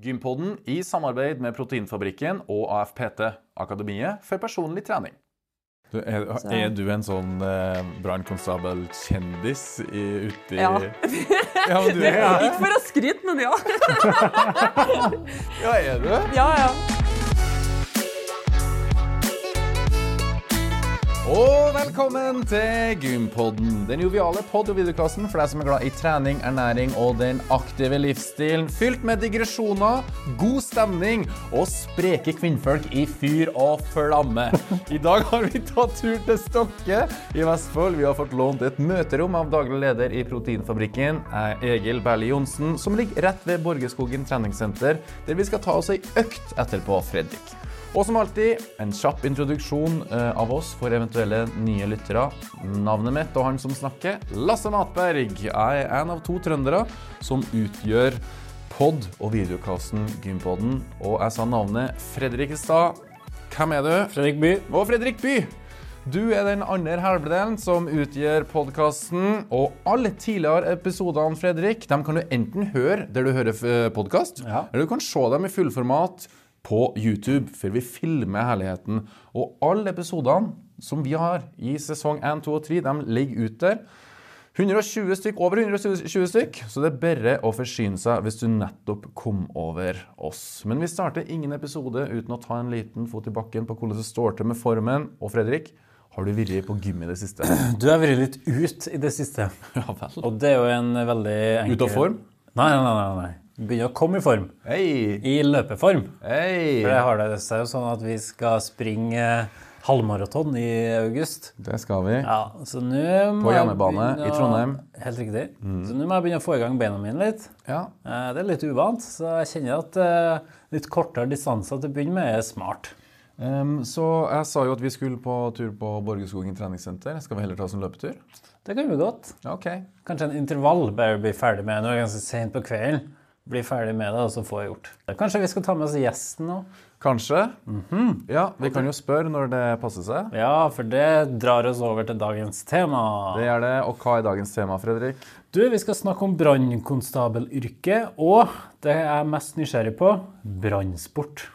Gympodden i samarbeid med Proteinfabrikken og AFPT, Akademiet for personlig trening. Du, er, er, du en sånn eh, brannkonstabel-kjendis ute i Ja. ja du ja. Ikke for å skryte, men ja. ja, er du? Ja, ja. Og velkommen til Gympodden, den joviale pod- og videoklassen for deg som er glad i trening, ernæring og den aktive livsstilen. Fylt med digresjoner, god stemning og spreke kvinnfolk i fyr og flamme. I dag har vi tatt tur til Stokke i Vestfold. Vi har fått lånt et møterom av daglig leder i Proteinfabrikken, eh, Egil Berli Johnsen, som ligger rett ved Borgeskogen treningssenter, der vi skal ta oss ei økt etterpå, Fredrik. Og som alltid, en kjapp introduksjon eh, av oss for eventuelle nye lyttere. Navnet mitt og han som snakker, Lasse Matberg. Jeg er en av to trøndere som utgjør pod- og videokassen Gympodden. Og jeg sa navnet Fredrikstad. Hvem er du? Fredrik By. Og Fredrik By. Du er den andre halvdelen som utgjør podkasten. Og alle tidligere episodene Fredrik, de kan du enten høre der du hører podkast, Ja. eller du kan se dem i fullformat på YouTube, for vi filmer herligheten. Og alle episodene som vi har i sesong 1, 2 og 3, de ligger ute der. 120 stykk, over 120 stykk, så det er bare å forsyne seg hvis du nettopp kom over oss. Men vi starter ingen episode uten å ta en liten fot i bakken på hvordan det står til med formen. Og Fredrik, har du vært på gym i det siste? Du har vært litt ut i det siste. Ja vel. Og det er jo en veldig enkel Ut av form? Nei, nei, nei. nei, nei. Begynner å komme i form. Hei! I løpeform. Hei! For det har det seg jo sånn at vi skal springe halvmaraton i august. Det skal vi. Ja, så nå På hjemmebane å... i Trondheim. Helt riktig. Så nå må jeg begynne å få i gang beina mine litt. Ja. Eh, Det er litt uvant, så jeg kjenner at eh, litt kortere distanser til å begynne med er smart. Um, så jeg sa jo at vi skulle på tur på Borgeskogen treningssenter. Skal vi heller ta oss en løpetur? Det kan vi godt. Ja, OK. Kanskje en intervall bare bli ferdig med. Nå er det ganske sent på kvelden. Bli ferdig med det, og så få gjort. Kanskje vi skal ta med oss gjesten nå? Kanskje. Ja, vi kan jo spørre når det passer seg. Ja, for det drar oss over til dagens tema. Det er det. Og hva er dagens tema, Fredrik? Du, vi skal snakke om brannkonstabelyrket, og det jeg er mest nysgjerrig på, brannsport.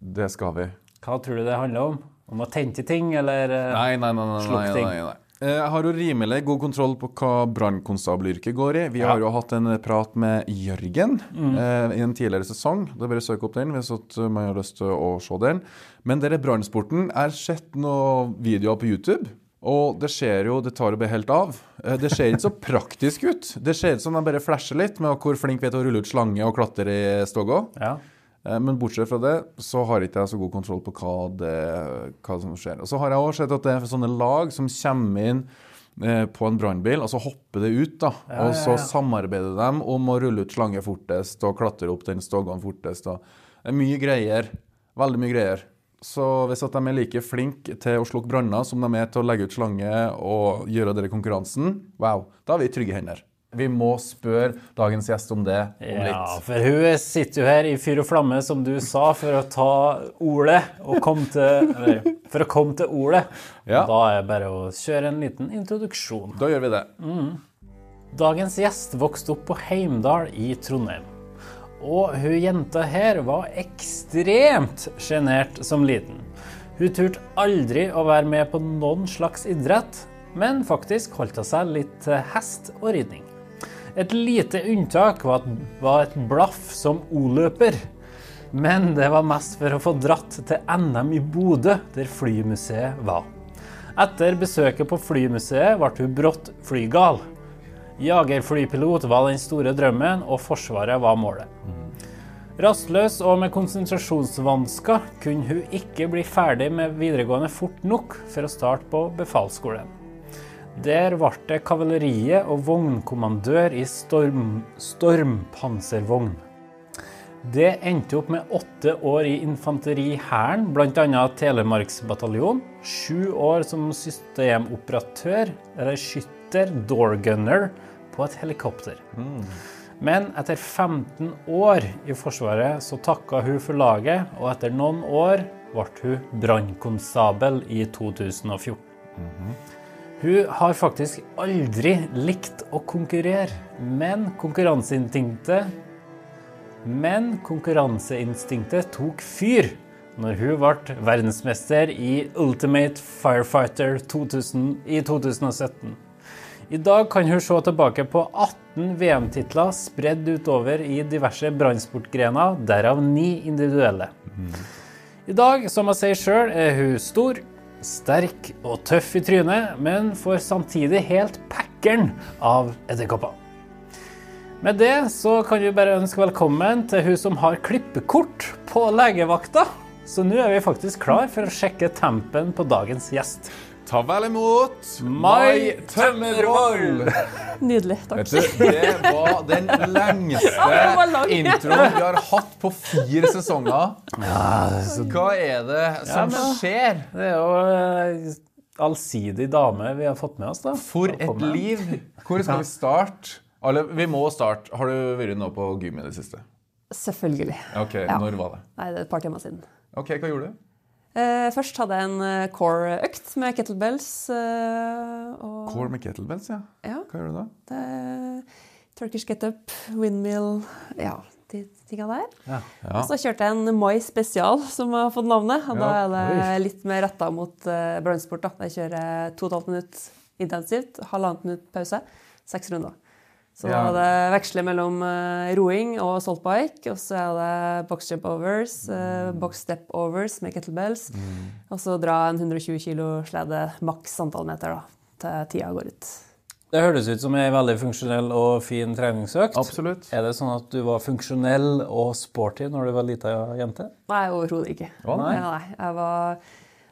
Det skal vi. Hva tror du det handler om? Om å tente ting, eller eh, Nei, nei, nei. nei, ting? nei, nei, nei. Eh, Jeg har jo rimelig god kontroll på hva brannkonstabelyrket går i. Vi har jo hatt en prat med Jørgen eh, i en tidligere sesong. Det er bare å søke opp den hvis at man har lyst til å se den. Men denne brannsporten Jeg har sett noen videoer på YouTube. Og det ser jo, det tar jo bare helt av. Eh, Det ser ikke så praktisk ut. Det ser ut som de bare flasher litt med hvor flink vi er til å rulle ut slange og klatre i stoga. Ja. Eh, Men bortsett fra det, så har ikke jeg så god kontroll på hva, det, hva som skjer. Og så har jeg også sett at det er sånne lag som kommer inn eh, på en brannbil, og så hopper det ut. da. og så samarbeider de om å rulle ut slange fortest og klatre opp den stogene fortest. Det er mye greier. Veldig mye greier. Så hvis at de er like flinke til å slukke branner som de er til å legge ut slange og gjøre denne konkurransen, wow, da er vi i trygge hender. Vi må spørre dagens gjest om det om litt. Ja, for hun sitter jo her i fyr og flamme, som du sa, for å ta ordet og komme til Eller for å komme til ordet. Ja. Da er det bare å kjøre en liten introduksjon. Da gjør vi det. Dagens gjest vokste opp på Heimdal i Trondheim. Og hun jenta her var ekstremt sjenert som liten. Hun turte aldri å være med på noen slags idrett, men faktisk holdt hun seg litt til hest og ridning. Et lite unntak var, var et blaff som O-løper. Men det var mest for å få dratt til NM i Bodø, der flymuseet var. Etter besøket på flymuseet ble hun brått flygal. Jagerflypilot var den store drømmen, og Forsvaret var målet. Rastløs og med konsentrasjonsvansker kunne hun ikke bli ferdig med videregående fort nok for å starte på befalsskolen. Der ble det kavaleriet og vognkommandør i storm, stormpanservogn. Det endte opp med åtte år i infanteri i Hæren, bl.a. Telemarksbataljonen. Sju år som systemoperatør, eller skytter, doorgunner, på et helikopter. Men etter 15 år i Forsvaret så takka hun for laget, og etter noen år ble hun brannkonstabel i 2014. Hun har faktisk aldri likt å konkurrere, men konkurranseinstinktet Men konkurranseinstinktet tok fyr når hun ble verdensmester i Ultimate Firefighter 2000, i 2017. I dag kan hun se tilbake på 18 VM-titler spredd utover i diverse brannsportgrener, derav ni individuelle. I dag, som jeg sier sjøl, er hun stor, sterk og tøff i trynet, men får samtidig helt packeren av edderkopper. Med det så kan vi bare ønske velkommen til hun som har klippekort på legevakta. Så nå er vi faktisk klar for å sjekke tempen på dagens gjest. Ta vel imot Mai Tømmervoll! Nydelig. Takk. Vet du, det var den lengste introen vi har hatt på fire sesonger. Hva er det som men- skjer? Det er jo eh, allsidig dame vi har fått med oss, da. For et liv! Hvor skal vi starte? Alle, vi må starte. Har du vært nå på gym i det siste? Selvfølgelig. Ok, Ja. Når var det? Nei, det er et par timer siden. Ok, Hva gjorde du? Eh, først hadde jeg en eh, core-økt med kettlebells. Eh, og Core med kettlebells, ja. Ja, Hva gjør du da? det er Turkish get-up, windmill Ja, de tinga der. Ja. Så kjørte jeg en Moi spesial, som har fått navnet. Og da er det litt mer retta mot uh, brannsport. da. Jeg kjører to og et halvt intensivt, halvannet minutt pause, seks runder. Så Ja. da er det veksle mellom eh, roing og saltbike, og så er det box jump overs, uh, box step overs med kettlebells, Mm. og så dra en 120 kilo slede maks antall meter da, til tida går ut. Det høres ut som ei veldig funksjonell og fin treningsøkt. Absolutt. Er det sånn at du var funksjonell og sporty når du var lita jente? Nei, overhodet ikke. Å, nei. nei, jeg var,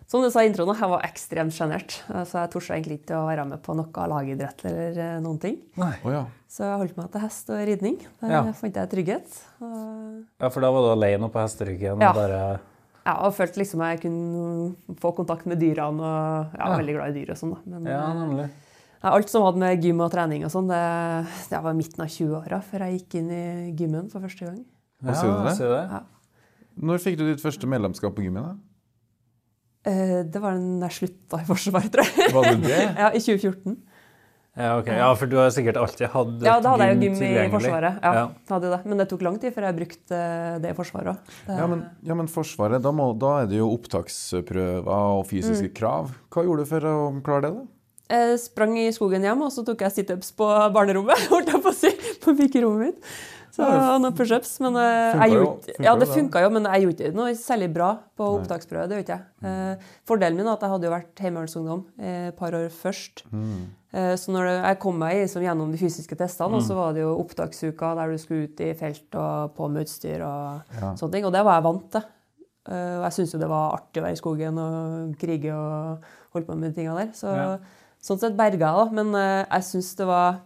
som du sa i introen, jeg var ekstremt sjenert. Så jeg torde egentlig ikke å være med på noe lagidrett eller eh, noen ting. Nei. Å ja. Så jeg holdt meg til hest og ridning. Der Ja. fant jeg trygghet. Og, Ja, for da var du alene på hesteryggen Ja. og bare ja, og følte liksom jeg kunne få kontakt med dyrene. Og jeg var Ja. veldig glad i dyr og sånn. da. Men Ja, eh, nemlig. ja, alt som hadde med gym og trening og sånn, det, det var midten av 20-åra før jeg gikk inn i gymmen for første gang. Det? Ja. Når fikk du ditt første medlemskap på gymmen? da? Eh, Det var den jeg slutta i Forsvaret, tror jeg. Var det det? Ja, I 2014. Ja, okay. Ja, for du har sikkert alltid hatt et Ja, da hadde jeg jo gym i. Forsvaret. Ja, Ja. hadde det. Men det tok lang tid før jeg brukte det i Forsvaret òg. Ja, men, ja, men Forsvaret, da, må, da er det jo opptaksprøver og fysiske Mm. krav. Hva gjorde du for å klare det? da? Jeg sprang i skogen hjem, og så tok jeg situps på barnerommet. holdt jeg på å si, på pikerommet mitt. Så Ja, noen pushups. Men eh, jeg gjorde, ja, det funka jo, men jeg gjorde ikke noe særlig bra på opptaksprøve. det gjorde jeg. Eh, Fordelen min er at jeg hadde jo vært heimevernsungdom eh, et par år først. Mm. Så når jeg kom meg liksom gjennom de fysiske testene, og Mm. så var det jo opptaksuka der du skulle ut i felt og på med utstyr og Ja. sånne ting. Og det var jeg vant til. Og jeg syntes jo det var artig å være i skogen og krige og holde på med de tinga der. Så Ja. sånn sett berga jeg, da. Men jeg syns det var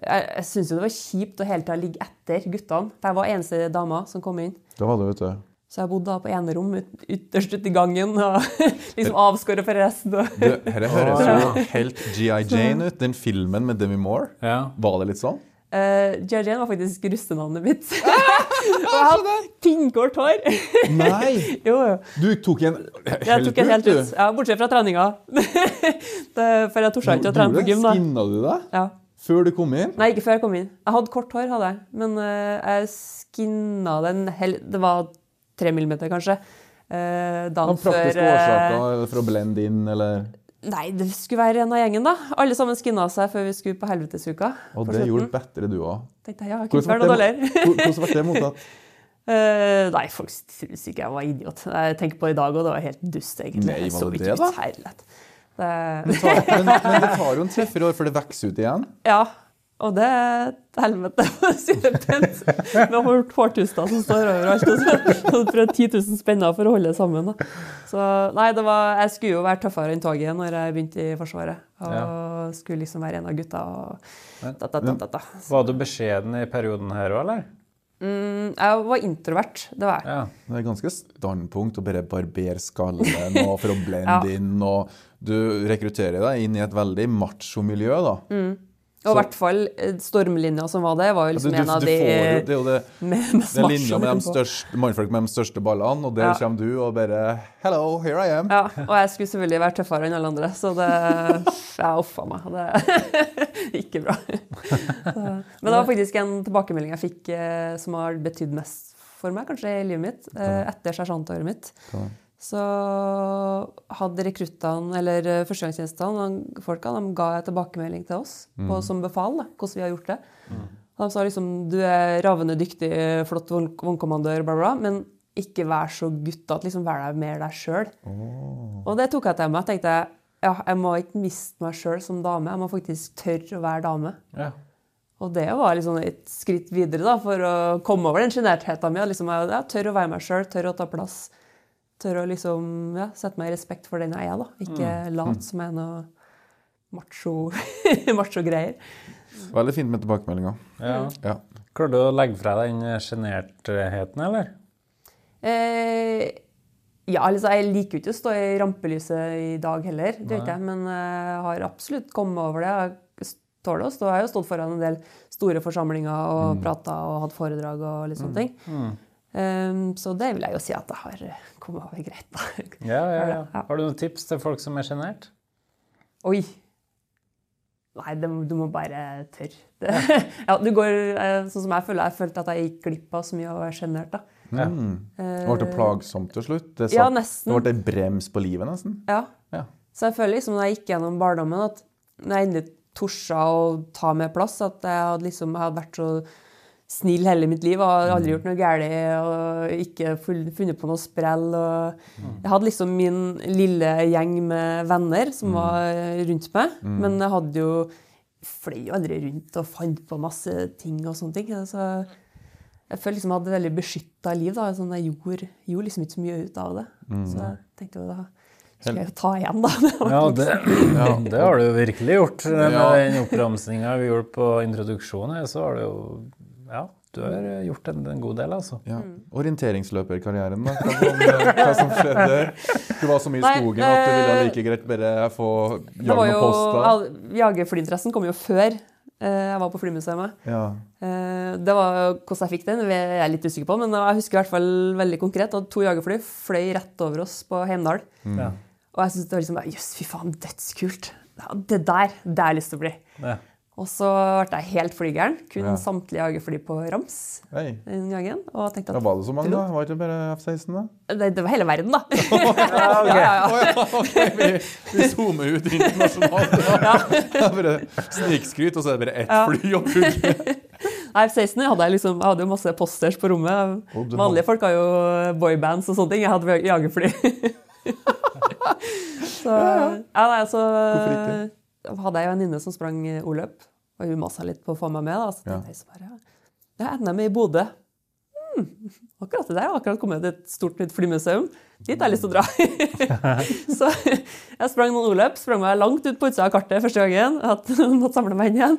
jeg, jeg syns jo det var kjipt å hele tida ligge etter guttene. For jeg var eneste dama som kom inn. Da var det, vet du. Så jeg bodde da på enerom ut, ytterst ute i gangen og liksom avskåret fra resten. Og dette høres jo helt GI Jane ut. Den filmen med Demi Moore. Ja. Var det litt sånn? Uh, Jane var faktisk russenavnet mitt. og jeg hadde pinnkort hår. Nei! jo, jo. Du tok en Jeg tok en helt du. ut. Ja, bortsett fra treninga. det, for jeg torde ikke å trene på gym, da. Skinna du deg Ja. Før du kom inn? Nei, ikke før jeg kom inn. Jeg hadde kort hår, hadde jeg. Men uh, jeg skinna den hel Det var tre millimeter, kanskje. Uh, dagen før praktiske eh, årsaker for å blende inn, eller Nei, det skulle være en av gjengen, da. Alle sammen skinna seg før vi skulle på Helvetesuka. Og det slutten. gjorde bedre, du òg. Tenkte jeg, ja, kunne noe dårligere. Hvordan ble det mottatt? Uh, nei, folk syntes ikke jeg var idiot. Jeg tenker på i dag, og det var helt dust, egentlig. Nei, Jeg var så det det, da? Herlighet. Det, Men, men det tar jo en treffer år før det vokser ut igjen. ja, og det er et helvete, for å si det pent. Med hår- hårtuster som står overalt. Og så så 10 000 spenner for å holde det sammen. Da. Så nei, det var, jeg skulle jo være tøffere enn toget når jeg begynte i Forsvaret. Og skulle liksom være en av gutta. Og Men- da, da, da, da, da. Var du beskjeden i perioden her òg, eller? Mm, jeg var introvert, det var jeg. Ja. Det er ganske standpunkt å bare barbere skallen og for å blende Ja. inn. og Du rekrutterer deg inn i et veldig macho miljø. da. Og i hvert fall eh, stormlinja som var det, var jo liksom du, en av de jo, det er jo det, er linja med de største, mannfolk med de største ballene, og der Ja. kommer du og bare Hello, here I am. Ja, og jeg skulle selvfølgelig være tøffere enn alle andre, så det Ja, uff meg. Det ikke bra. Så, men det var faktisk en tilbakemelding jeg fikk eh, som har betydd mest for meg, kanskje, i livet mitt, eh, etter sersjantåret mitt. Så hadde rekruttene, eller eh, førstegangstjenestene, folka, de ga en tilbakemelding til oss på, som befal, da, hvordan vi har gjort det. Mm. de sa liksom du er ravende dyktig, flott vogn- vognkommandør, bla, bla, men ikke vær så guttete. Liksom, vær deg mer deg sjøl. Og det tok jeg til meg. Jeg tenkte ja, jeg må ikke miste meg sjøl som dame. Jeg må faktisk tørre å være dame. Ja. Og det var liksom et skritt videre da, for å komme over den sjenertheten min. Liksom, jeg jeg tør å være meg sjøl, tør å ta plass. Tør å liksom, ja, sette meg i respekt for den jeg er. da. Ikke late som jeg er noe macho- macho-greier. Veldig fint med tilbakemeldinger. ja. Ja. Klarer du å legge fra deg den sjenertheten, eller? Eh, ja, altså, jeg liker jo ikke å stå i rampelyset i dag heller, det gjør ikke jeg, men jeg har absolutt kommet over det. Jeg tåler å stå. Jeg har jo stått foran en del store forsamlinger og Mm. prata og hatt foredrag og litt sånne ting. Um, så det vil jeg jo si at jeg har kommet over greit. da. Ja, ja, ja. Ja. Har du noen tips til folk som er sjenert? Oi! Nei, det, du må bare tørre. Det, ja, du går, eh, sånn som jeg føler, jeg følte at jeg gikk glipp av så mye å være sjenert. Ja. Mm. Det ble plagsomt til slutt. Det, Ja, nesten. det ble en brems på livet, nesten. Ja. Ja. Så jeg føler liksom når jeg gikk gjennom barndommen, at når jeg endelig torsa å ta mer plass, at jeg hadde liksom jeg hadde vært så snill hele mitt liv Jeg har aldri gjort noe galt og ikke funnet på noe sprell. Og jeg hadde liksom min lille gjeng med venner som var rundt meg, men jeg hadde jo fløy jo aldri rundt og fant på masse ting og sånne ting. Så jeg føler liksom jeg hadde et veldig beskytta liv. da, sånn Jeg gjorde, gjorde liksom ikke så mye ut av det. Så jeg tenkte jo da skal jeg jo ta igjen, da. Ja, det, det har du jo virkelig gjort. Med den oppramsinga vi gjorde på introduksjonen, så har du jo Ja, du har gjort en, en god del, altså. Ja. Orienteringsløperkarrieren, da? Hva som, hva som skjedde? Du var så mye i Nei, skogen at du ville eh, like greit bare få jage noen jo, Jagerflyinteressen kom jo før eh, jeg var på Flymuseet. Ja. Eh, Det var Hvordan jeg fikk den, det er jeg litt usikker på, men jeg husker i hvert fall veldig konkret at to jagerfly fløy rett over oss på Heimdal. Ja. Og jeg syntes det var liksom Jøss, fy faen, dødskult. Det der, det har jeg lyst til å bli. Ja. Og så ble jeg helt flygeren. Kun Ja. samtlige jagerfly på rams Hei. den gangen. Og tenkte at var det så mange, da? Var det ikke bare F-16, da? det, det var hele verden, da. Ja, okay. ja, ja. Oh, ja, ok, vi, vi zoomer ut internasjonalt. Ja. Det er bare snikskryt, og så er det bare ett Ja. fly og full. Nei, F-16 hadde jeg liksom, jeg hadde jo masse posters på rommet. Oh, Vanlige folk har jo boybands og sånne ting. Jeg hadde jagerfly. så ja, nei, så Hvorfor hadde jeg en venninne som sprang o-løp, og hun masa litt på å få meg med. Da, så tenkte jeg så bare, jeg er NM i Bodø. Hmm, akkurat det der har akkurat kommet et stort nytt flymuseum. Dit har jeg lyst til å dra. så jeg sprang noen o-løp, sprang meg langt ut på utsida av kartet første gangen. At måtte samle meg inn igjen.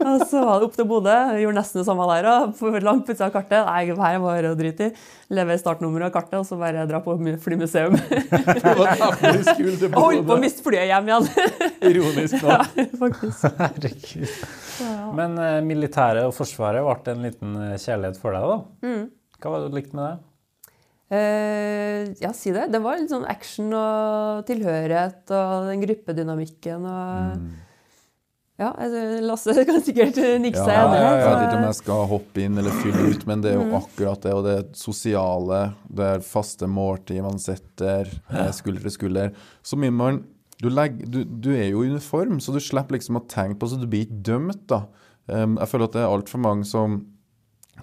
Og så var det opp til Bodø. Gjorde nesten det samme der òg. Langt på utsida av kartet. Nei, det her var å drite i. Leve startnummeret av kartet, og så bare dra på flymuseum. Og holdt på å miste flyet hjem igjen. Ironisk ja, faktisk. Herregud. Men eh, militæret og forsvaret ble en liten eh, kjærlighet for deg, da. Hva var det du likte med det? Eh, ja, si det. Det var litt sånn action og tilhørighet og den gruppedynamikken og Ja, altså, Lasse kan sikkert nikke seg Ja, enig. jeg vet ikke om jeg skal hoppe inn eller fylle ut, men det er jo akkurat det. Og det sosiale, det er faste måltid man setter eh, skulder til skulder. Så mye man du, legger, du, du er jo i uniform, så du slipper liksom å tenke på så du blir ikke dømt, da. Um, jeg føler at det er altfor mange som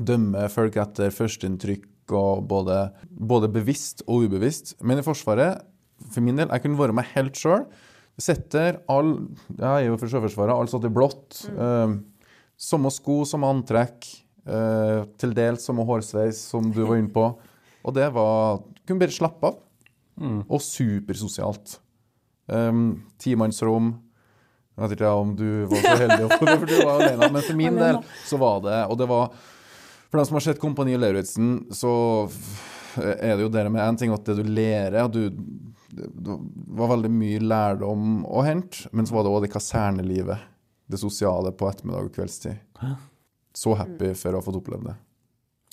dømmer folk etter førsteinntrykk, og både, både bevisst og ubevisst. Men i Forsvaret, for min del, jeg kunne vært meg helt sjøl. Setter all Jeg er jo fra Sjøforsvaret, alt satt i blått. Um, samme sko, samme antrekk. eh, til dels samme hårsveis som du var inne på. Og det var Kunne bare slappe av. Og supersosialt. Um, Timannsrom. Jeg vet ikke om du var så heldig for du var alene. Men for min del så var det Og det var For dem som har sett Kompani Lauritzen, så er det jo det med én ting at det du lærer at du, Det var veldig mye lærdom å hente, men så var det òg det kasernelivet. det sosiale på ettermiddag og kveldstid. Så happy for å ha fått opplevd det.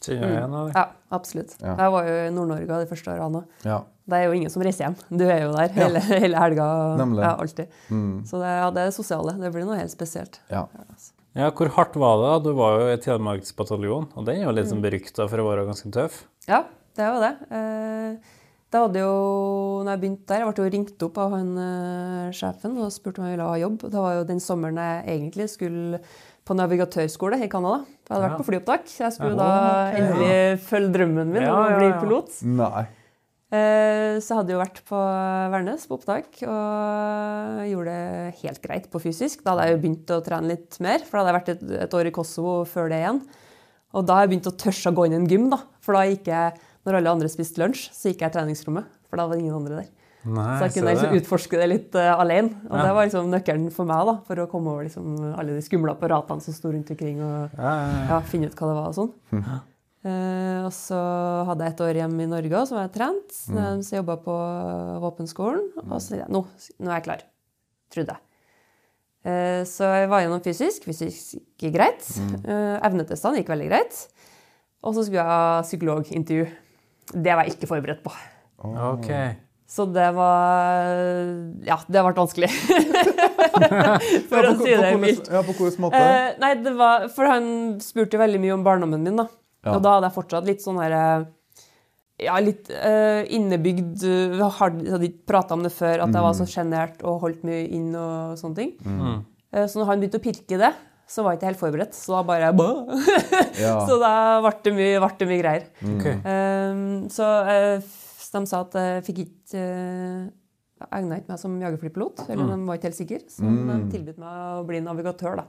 Igjen. Ja, absolutt. Ja. Jeg var jo i Nord-Norge de første årene òg. Ja. Det er jo ingen som reiser hjem. Du er jo der hele, hele helga. Nemlig. Ja, alltid. Mm. Så det, ja, det er det sosiale. Det blir noe helt spesielt. ja. Ja, Hvor hardt var det? da? Du var jo i Telemarksbataljonen, og den er jo litt mm. berykta for å være ganske tøff. Ja, det er jo det. Eh, da hadde jo, når jeg begynte der, jeg ble jo ringt opp av han eh, sjefen og spurte om jeg ville ha jobb. Det var jo den sommeren jeg egentlig skulle på navigatørskole i Canada. Jeg hadde Ja. vært på flyopptak. Jeg skulle Ja, da endelig følge drømmen min Ja, ja, bli ja. pilot. Nei. Eh, Så jeg hadde jo vært på Værnes på opptak og gjorde det helt greit på fysisk. Da hadde jeg jo begynt å trene litt mer, for da hadde jeg vært et, et år i Kosovo før det igjen. Og da har jeg begynt å tørre å gå inn i en gym, da. For da gikk jeg, når alle andre spiste lunsj, så gikk jeg i treningsrommet. For da var det ingen andre der. Nei, Så jeg kunne liksom utforske det litt uh, alene. Og Ja. det var liksom nøkkelen for meg, da, for å komme over liksom alle de skumle apparatene som sto rundt omkring. og ja. ja, finne ut hva det var og sånn. Eh, og så hadde jeg et år hjemme i Norge også, var jeg trent. Mm. Så jobba på våpenskolen. Og så tenkte jeg nå, nå er jeg klar. Trodde jeg. Uh, så jeg var gjennom fysisk. Fysisk gikk greit. Eh, evnetestene gikk veldig greit. Og så skulle jeg ha psykologintervju. Det var jeg ikke forberedt på. Okay. Så det var Ja, det ble vanskelig. For å på, si det på, mildt. ja, på hvilken måte? Eh, nei, det var For han spurte veldig mye om barndommen min, da. Ja. Og da hadde jeg fortsatt litt sånn her Ja, litt uh, innebygd uh, Jeg hadde ikke prata om det før, at jeg var så sjenert og holdt mye inn og sånne ting. Mm. Uh, så når han begynte å pirke i det, så var jeg ikke helt forberedt. Så da bare ja. Så da ble det mye, ble det mye greier. Okay. Um, så eh, de sa at jeg fikk ikke uh, egna ikke meg som jagerflypilot. Eller Mm. de var ikke helt sikre. Så de tilbød meg å bli navigatør, da.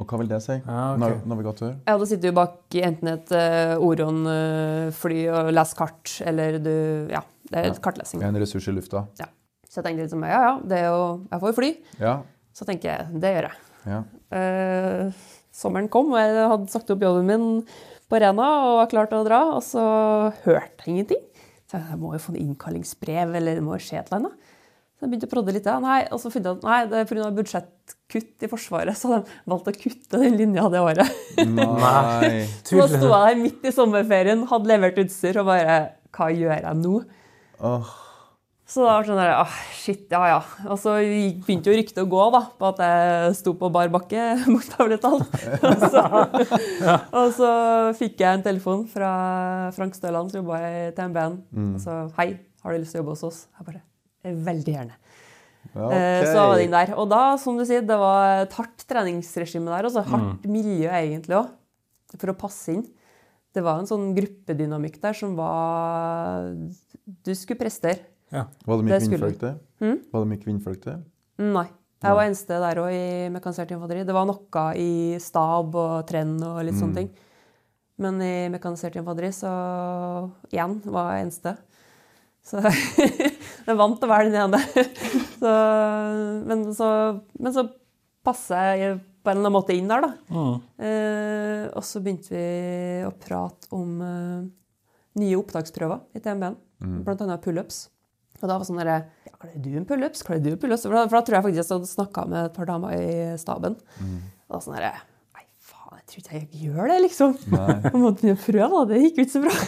Og hva vil det si? Ja, ok. Nav navigatør? Ja, Da sitter du bak i enten et uh, Orion-fly og leser kart, eller du Ja, det er Ja. kartlesing. En ressurs i lufta? Ja. Så jeg tenkte liksom ja, ja, det er jo Jeg får jo fly. Ja. Så tenker jeg det gjør jeg. ja. Uh, sommeren kom, og jeg hadde sagt opp jobben min på Rena og var klar til å dra, og så hørte jeg ingenting. Så jeg må jo få en innkallingsbrev, eller det må jo skje et eller annet. Så jeg begynte å prodde litt, ja. Nei, og så funnet jeg at nei, det er pga. budsjettkutt i Forsvaret, så hadde de valgt å kutte den linja det året. Nei. Så da sto jeg der midt i sommerferien, hadde levert utstyr, og bare Hva gjør jeg nå? Oh. Så da var det sånn der, ah, shit, ja ja. Og så begynte jo ryktet å gå da, på at jeg sto på bar bakke, bokstavelig talt. Og så, og så fikk jeg en telefon fra Frank Støland, som jobba i TMB-en. Og så hei, har du lyst til å jobbe hos oss? Jeg bare «Eh, veldig gjerne. Ja, Eh. Så var det inn der. Og da, som du sier, det var et hardt treningsregime der. Altså hardt miljø egentlig òg, for å passe inn. Det var en sånn gruppedynamikk der som var Du skulle prestere. Ja. Var det mye kvinnfolk der? Mm? Var det mye kvinnfolk der? Nei. Jeg var eneste der òg i mekanisert infanteri. Det var noe i stab og trenn og litt sånne ting. Men i mekanisert infanteri så igjen var jeg eneste. Så jeg vant til å være den ene. Så, men, så, men så passa jeg på en eller annen måte inn der, da. Mm. Eh, og så begynte vi å prate om eh, nye opptaksprøver i TMB-en, blant annet pullups. Og da var sånn derre Ja, klarer du en pullups? Klarer du en pullups? For, da- for da tror jeg faktisk jeg snakka med et par damer i staben. Og da sånn derre Nei, faen, jeg tror ikke jeg gjør det, liksom. Jeg måtte begynne å prøve, da. Det gikk jo ikke så bra.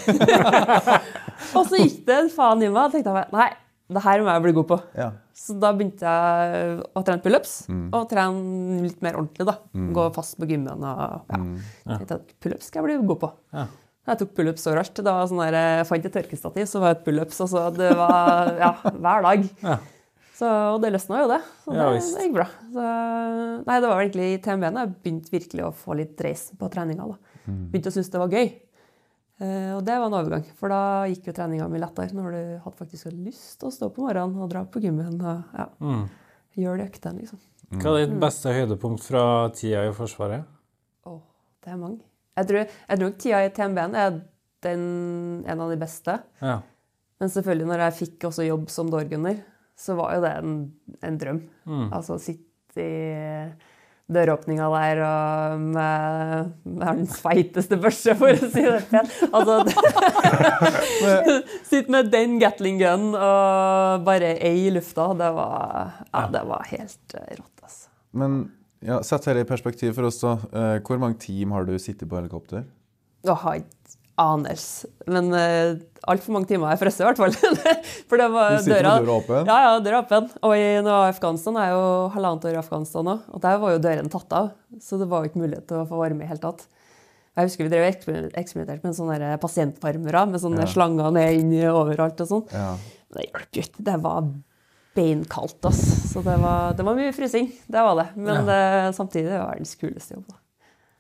og så gikk det en faen i meg, og tenkte jeg Nei, det her må jeg bli god på. Ja. Så da begynte jeg å trene pullups, og trene litt mer ordentlig. da. Gå fast på gymmen. og ja. Tenkte at Pullups skal jeg bli god på. Ja. Jeg tok pullups overalt. Det var sånn der, jeg fant et tørkestativ, så var det et pullups. Altså, det var ja, hver dag. Ja. Så, og det løsna jo, det. Så det, Ja, det gikk bra. Så, nei, det var vel egentlig i TMB-en jeg begynte virkelig å få litt dreis på treninga. da. Begynte å synes det var gøy. Eh, og det var en overgang, for da gikk jo treninga mi lettere når du hadde faktisk lyst til å stå på morgenen og dra på gymmen og ja, Mm. gjøre de øktene, liksom. Hva er ditt beste høydepunkt fra tida i Forsvaret? Åh, det er mange. Jeg tror, jeg tror tida i TMB-en er den, en av de beste. Ja. Men selvfølgelig, når jeg fikk også jobb som dårgunner, så var jo det en, en drøm. Mm. Altså sitte i døråpninga der og med, med den sveiteste børse, for å si det pent. Altså, Sitte med den Gatling gun og bare ei i lufta, det var, ja, det var helt eh, rått, altså. Men Ja, Sett dette i perspektiv for oss, da. Eh, Hvor mange team har du sittet på helikopter? Jeg har ikke anelse. Men uh, altfor mange timer har jeg frosset, i hvert fall. For det var Du sitter døra med døra åpen? Ja, ja, døra er åpen. Og i Afghanistan er jeg jo halvannet år i Afghanistan nå, og der var jo døren tatt av. Så det var jo ikke mulighet til å få varme i det hele tatt. Jeg husker vi drev eksperimenterte med sånne der pasientvarmere med sånne Ja. slanger ned inn overalt og sånn. Ja. Men det hjalp jo ikke. Det var beinkaldt, altså. Så det var, det var mye frysing. Det var det. Men det, samtidig det var verdens kuleste jobb, da.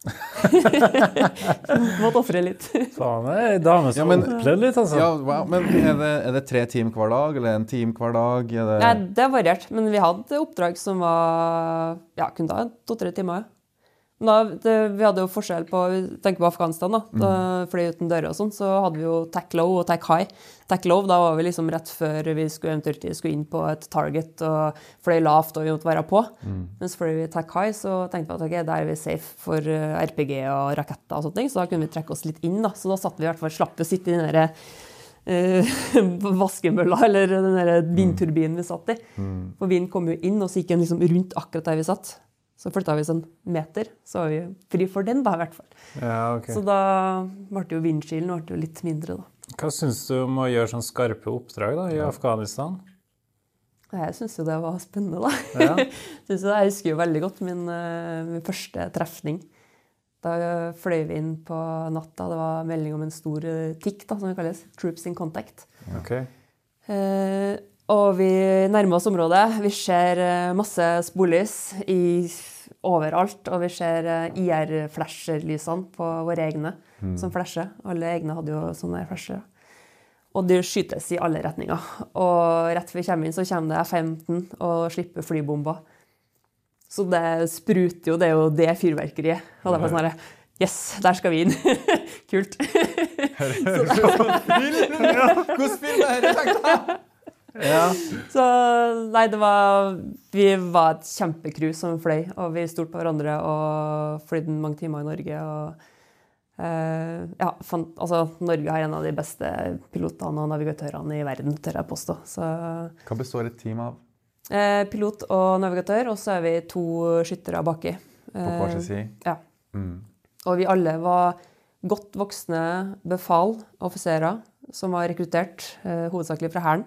Måtte ofre litt. Faen, det er ei dame Ja, som men- har opplevd litt, altså. ja wow. Men er det, er det tre team hver dag, eller en team hver dag? Er det... Nei, det er variert, men vi hadde oppdrag som var Ja, kunne ta to-tre timer. Da, det, vi hadde jo forskjell på Tenk på Afghanistan, da. da Fløy uten dører og sånn. Så hadde vi jo tack low og tack high. Tack low, da var vi liksom rett før vi skulle eventuelt skulle inn på et target og fløy lavt og vi måtte være på. Mens fløy vi tack high, så tenkte vi at ok, der er vi safe for eh, RPG og raketter og sånne ting. Så da kunne vi trekke oss litt inn, da. Så da satt vi i hvert fall slapp å sitte i den derre eh, vaskemølla, eller den der vindturbinen vi satt i. For vinden kom jo inn, og så gikk den liksom rundt akkurat der vi satt. Så flytta vi oss en meter, så var vi fri for den, da, i hvert fall. Ja, okay. Så da ble jo vindskilen ble jo litt mindre, da. Hva syns du om å gjøre sånne skarpe oppdrag da, i Afghanistan? Jeg syns jo det var spennende, da. Ja. Synes jo, jeg husker jo veldig godt min, eh, min første trefning. Da fløy vi inn på natta. Det var melding om en stor tikk, da, som det kalles. Troops in Contact. Okay. Eh, og vi nærmer oss området. Vi ser eh, masse sporlys i, overalt. Og vi ser IR-flasher-lysene på våre egne som flasher. Alle egne hadde jo sånne flasher. Og det skytes i alle retninger. Og rett før vi kommer inn, så kommer det F-15 og slipper flybomber. Så det spruter jo, det er jo det fyrverkeriet. Og det var sånn herre Yes, der skal vi inn. Kult. Hvordan film er det? Ja. Så nei, det var Vi var et kjempecrew som fløy, og vi stolte på hverandre og fløy mange timer i Norge. og Uh, ja, fant, altså, Norge har en av de beste pilotene og navigatørene i verden, tør jeg påstå. Så, Hva består et team av? Uh, pilot og navigatør, og så er vi to skyttere baki. På hver sin side? Ja. Mm. Og vi alle var godt voksne befal, offiserer, som var rekruttert eh, hovedsakelig fra Hæren.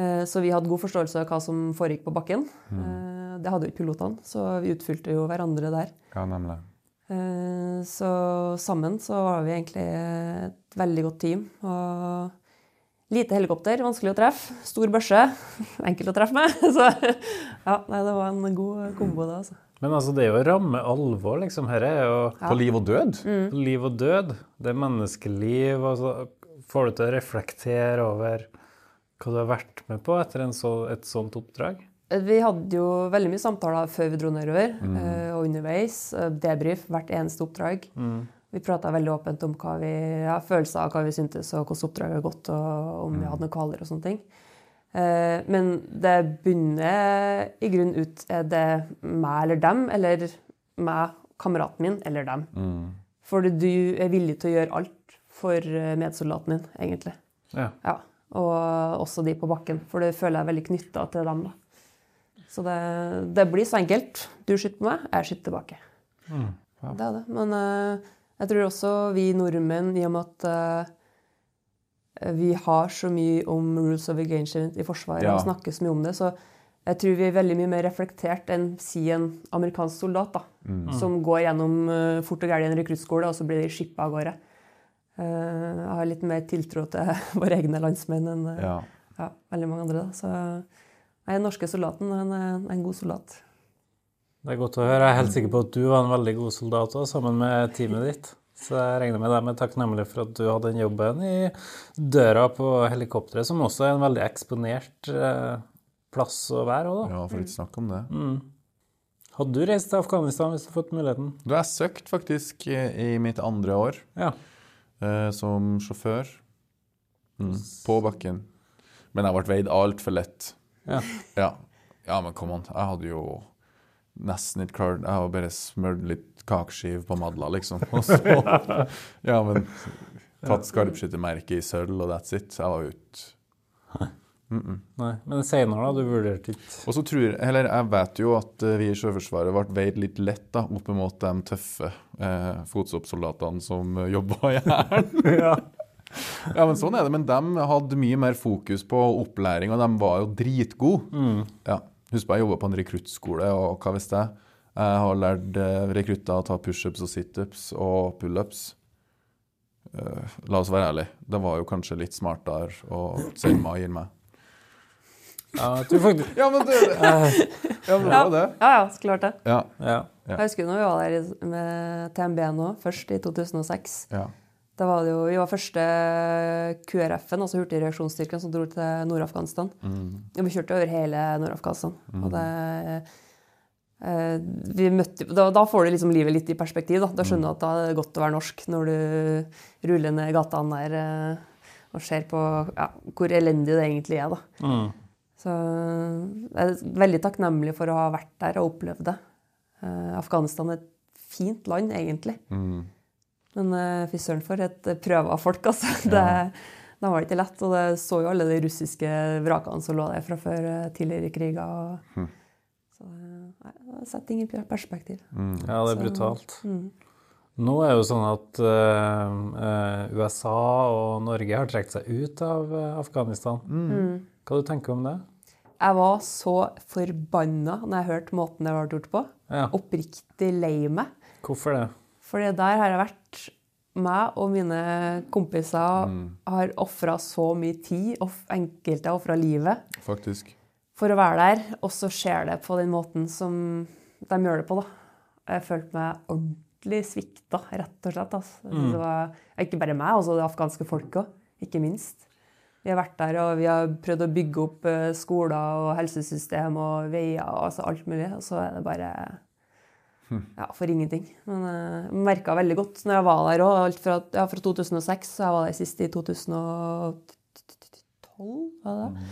Eh, så vi hadde god forståelse av hva som foregikk på bakken. Eh, det hadde jo ikke pilotene, så vi utfylte jo hverandre der. Ja, nemlig. Eh, så sammen så var vi egentlig et veldig godt team. Og lite helikopter, vanskelig å treffe. Stor børse, enkelt å treffe med. Så ja, nei, det var en god kombo, det, altså. Men altså, det er jo ramme alvor, liksom. Her er jo På liv og død? På liv og død. Det er menneskeliv. Altså, får du til å reflektere over hva du har vært med på etter en så, et sånt oppdrag? Vi hadde jo veldig mye samtaler før vi dro nedover, mm. og underveis. eh, Debrief hvert eneste oppdrag. Vi prata veldig åpent om hva vi, ja, følelser av hva vi syntes, og hvordan oppdraget har gått, og om vi hadde noen kvaler og sånne ting. Eh, Men det bunner i grunnen ut er det meg eller dem, eller meg, kameraten min, eller dem. For du er villig til å gjøre alt for eh, medsoldaten din, egentlig. Ja. Ja, og også de på bakken, for det føler jeg er veldig knytta til dem. da. Så det, det blir så enkelt. Du skyter på meg, jeg skyter tilbake. Det er det. Men uh, jeg tror også vi nordmenn, i og med at uh, vi har så mye om rules of engagement i Forsvaret Ja. og snakker så mye om det, så jeg tror vi er veldig mye mer reflektert enn si en amerikansk soldat, da, som går gjennom uh, fort og gærent i en rekruttskole, og så blir de skippa av gårde. Eh, jeg har litt mer tiltro til våre egne landsmenn enn eh, Ja. ja, veldig mange andre. Da. Så nei, den norske soldaten er en god soldat. Det er godt å høre. Jeg er helt sikker på at du var en veldig god soldat også, sammen med teamet ditt. Så jeg regner med deg med takknemlig for at du hadde den jobben i døra på helikopteret, som også er en veldig eksponert eh, plass å være òg, da. ja, for ikke snakk om det. Hadde du reist til Afghanistan hvis du hadde fått muligheten? Du har søkt faktisk eh, i mitt andre år Ja. Eh, som sjåfør mm. på bakken. Men jeg ble veid altfor lett. Ja. Ja. ja, men kom on. Jeg hadde jo nesten ikke klart Jeg har bare smørt litt kakeskive på madla, liksom. Og så Ja, men tatt skarpskyttermerket i sølv, og that's it. Jeg var ute. Nei, Men senere, da? Du vurderte ikke Og så tror eller jeg vet jo at eh, vi i Sjøforsvaret ble veid litt lett da, opp mot de tøffe eh, fotsoppsoldatene som uh, jobba i Hæren. ja. ja, men sånn er det. Men de hadde mye mer fokus på opplæring, og de var jo dritgode. Ja. Husk på, jeg jobba på en rekruttskole, og hva visste jeg? Jeg har lært eh, rekrutter å ta pushups og situps og pullups. Uh, la oss være ærlige. Det var jo kanskje litt smartere å sende meg og gi meg. Ja, faktisk Ja, men det, ja, men det var det. Ja, ja, så klart det. Ja. Ja. Ja. Jeg husker når vi var der med TMB nå, først i 2006. ja. Da var det jo, Vi var første QRF-en, altså hurtigreaksjonsstyrken, som dro til Nord-Afghanistan. Og Vi kjørte over hele Nord-Afghanistan. Og det eh, vi møtte, da, da får du liksom livet litt i perspektiv. Da, da skjønner du at det er godt å være norsk når du ruller ned gatene der eh, og ser på ja, hvor elendig det egentlig er. da. Mm. Så jeg er veldig takknemlig for å ha vært der og opplevd det. Eh, Afghanistan er et fint land, egentlig. Mm. Men uh, fy søren for et uh, prøve av folk, altså. Det, det var ikke lett. Og det så jo alle de russiske vrakene som lå der fra før uh, tidligere kriger. Og, mm. Så uh, nei, det setter ting i perspektiv. Mm. ja, det er Så- brutalt. Mm. Nå er det jo sånn at eh, eh, USA og Norge har trukket seg ut av eh, Afghanistan. Mm. Hva du tenker om det? Jeg var så forbanna når jeg hørte måten det ble gjort på. Ja. Oppriktig lei meg. Hvorfor det? For der har jeg vært meg og mine kompiser Mm. har ofra så mye tid, og enkelte har ofra livet, Faktisk. for å være der. Og så skjer det på den måten som de gjør det på, da. Jeg følte meg ordentlig svikta, rett og slett. Altså. Mm. Det var, ikke bare meg, også det afghanske folket òg, ikke minst. Vi har vært der og vi har prøvd å bygge opp eh, skoler og helsesystem og veier og altså alt mulig, og så er det bare ja, for ingenting. Men eh, jeg merka veldig godt når jeg var der òg. Alt fra, ja, fra 2006, så jeg var der sist i 2012, var det det?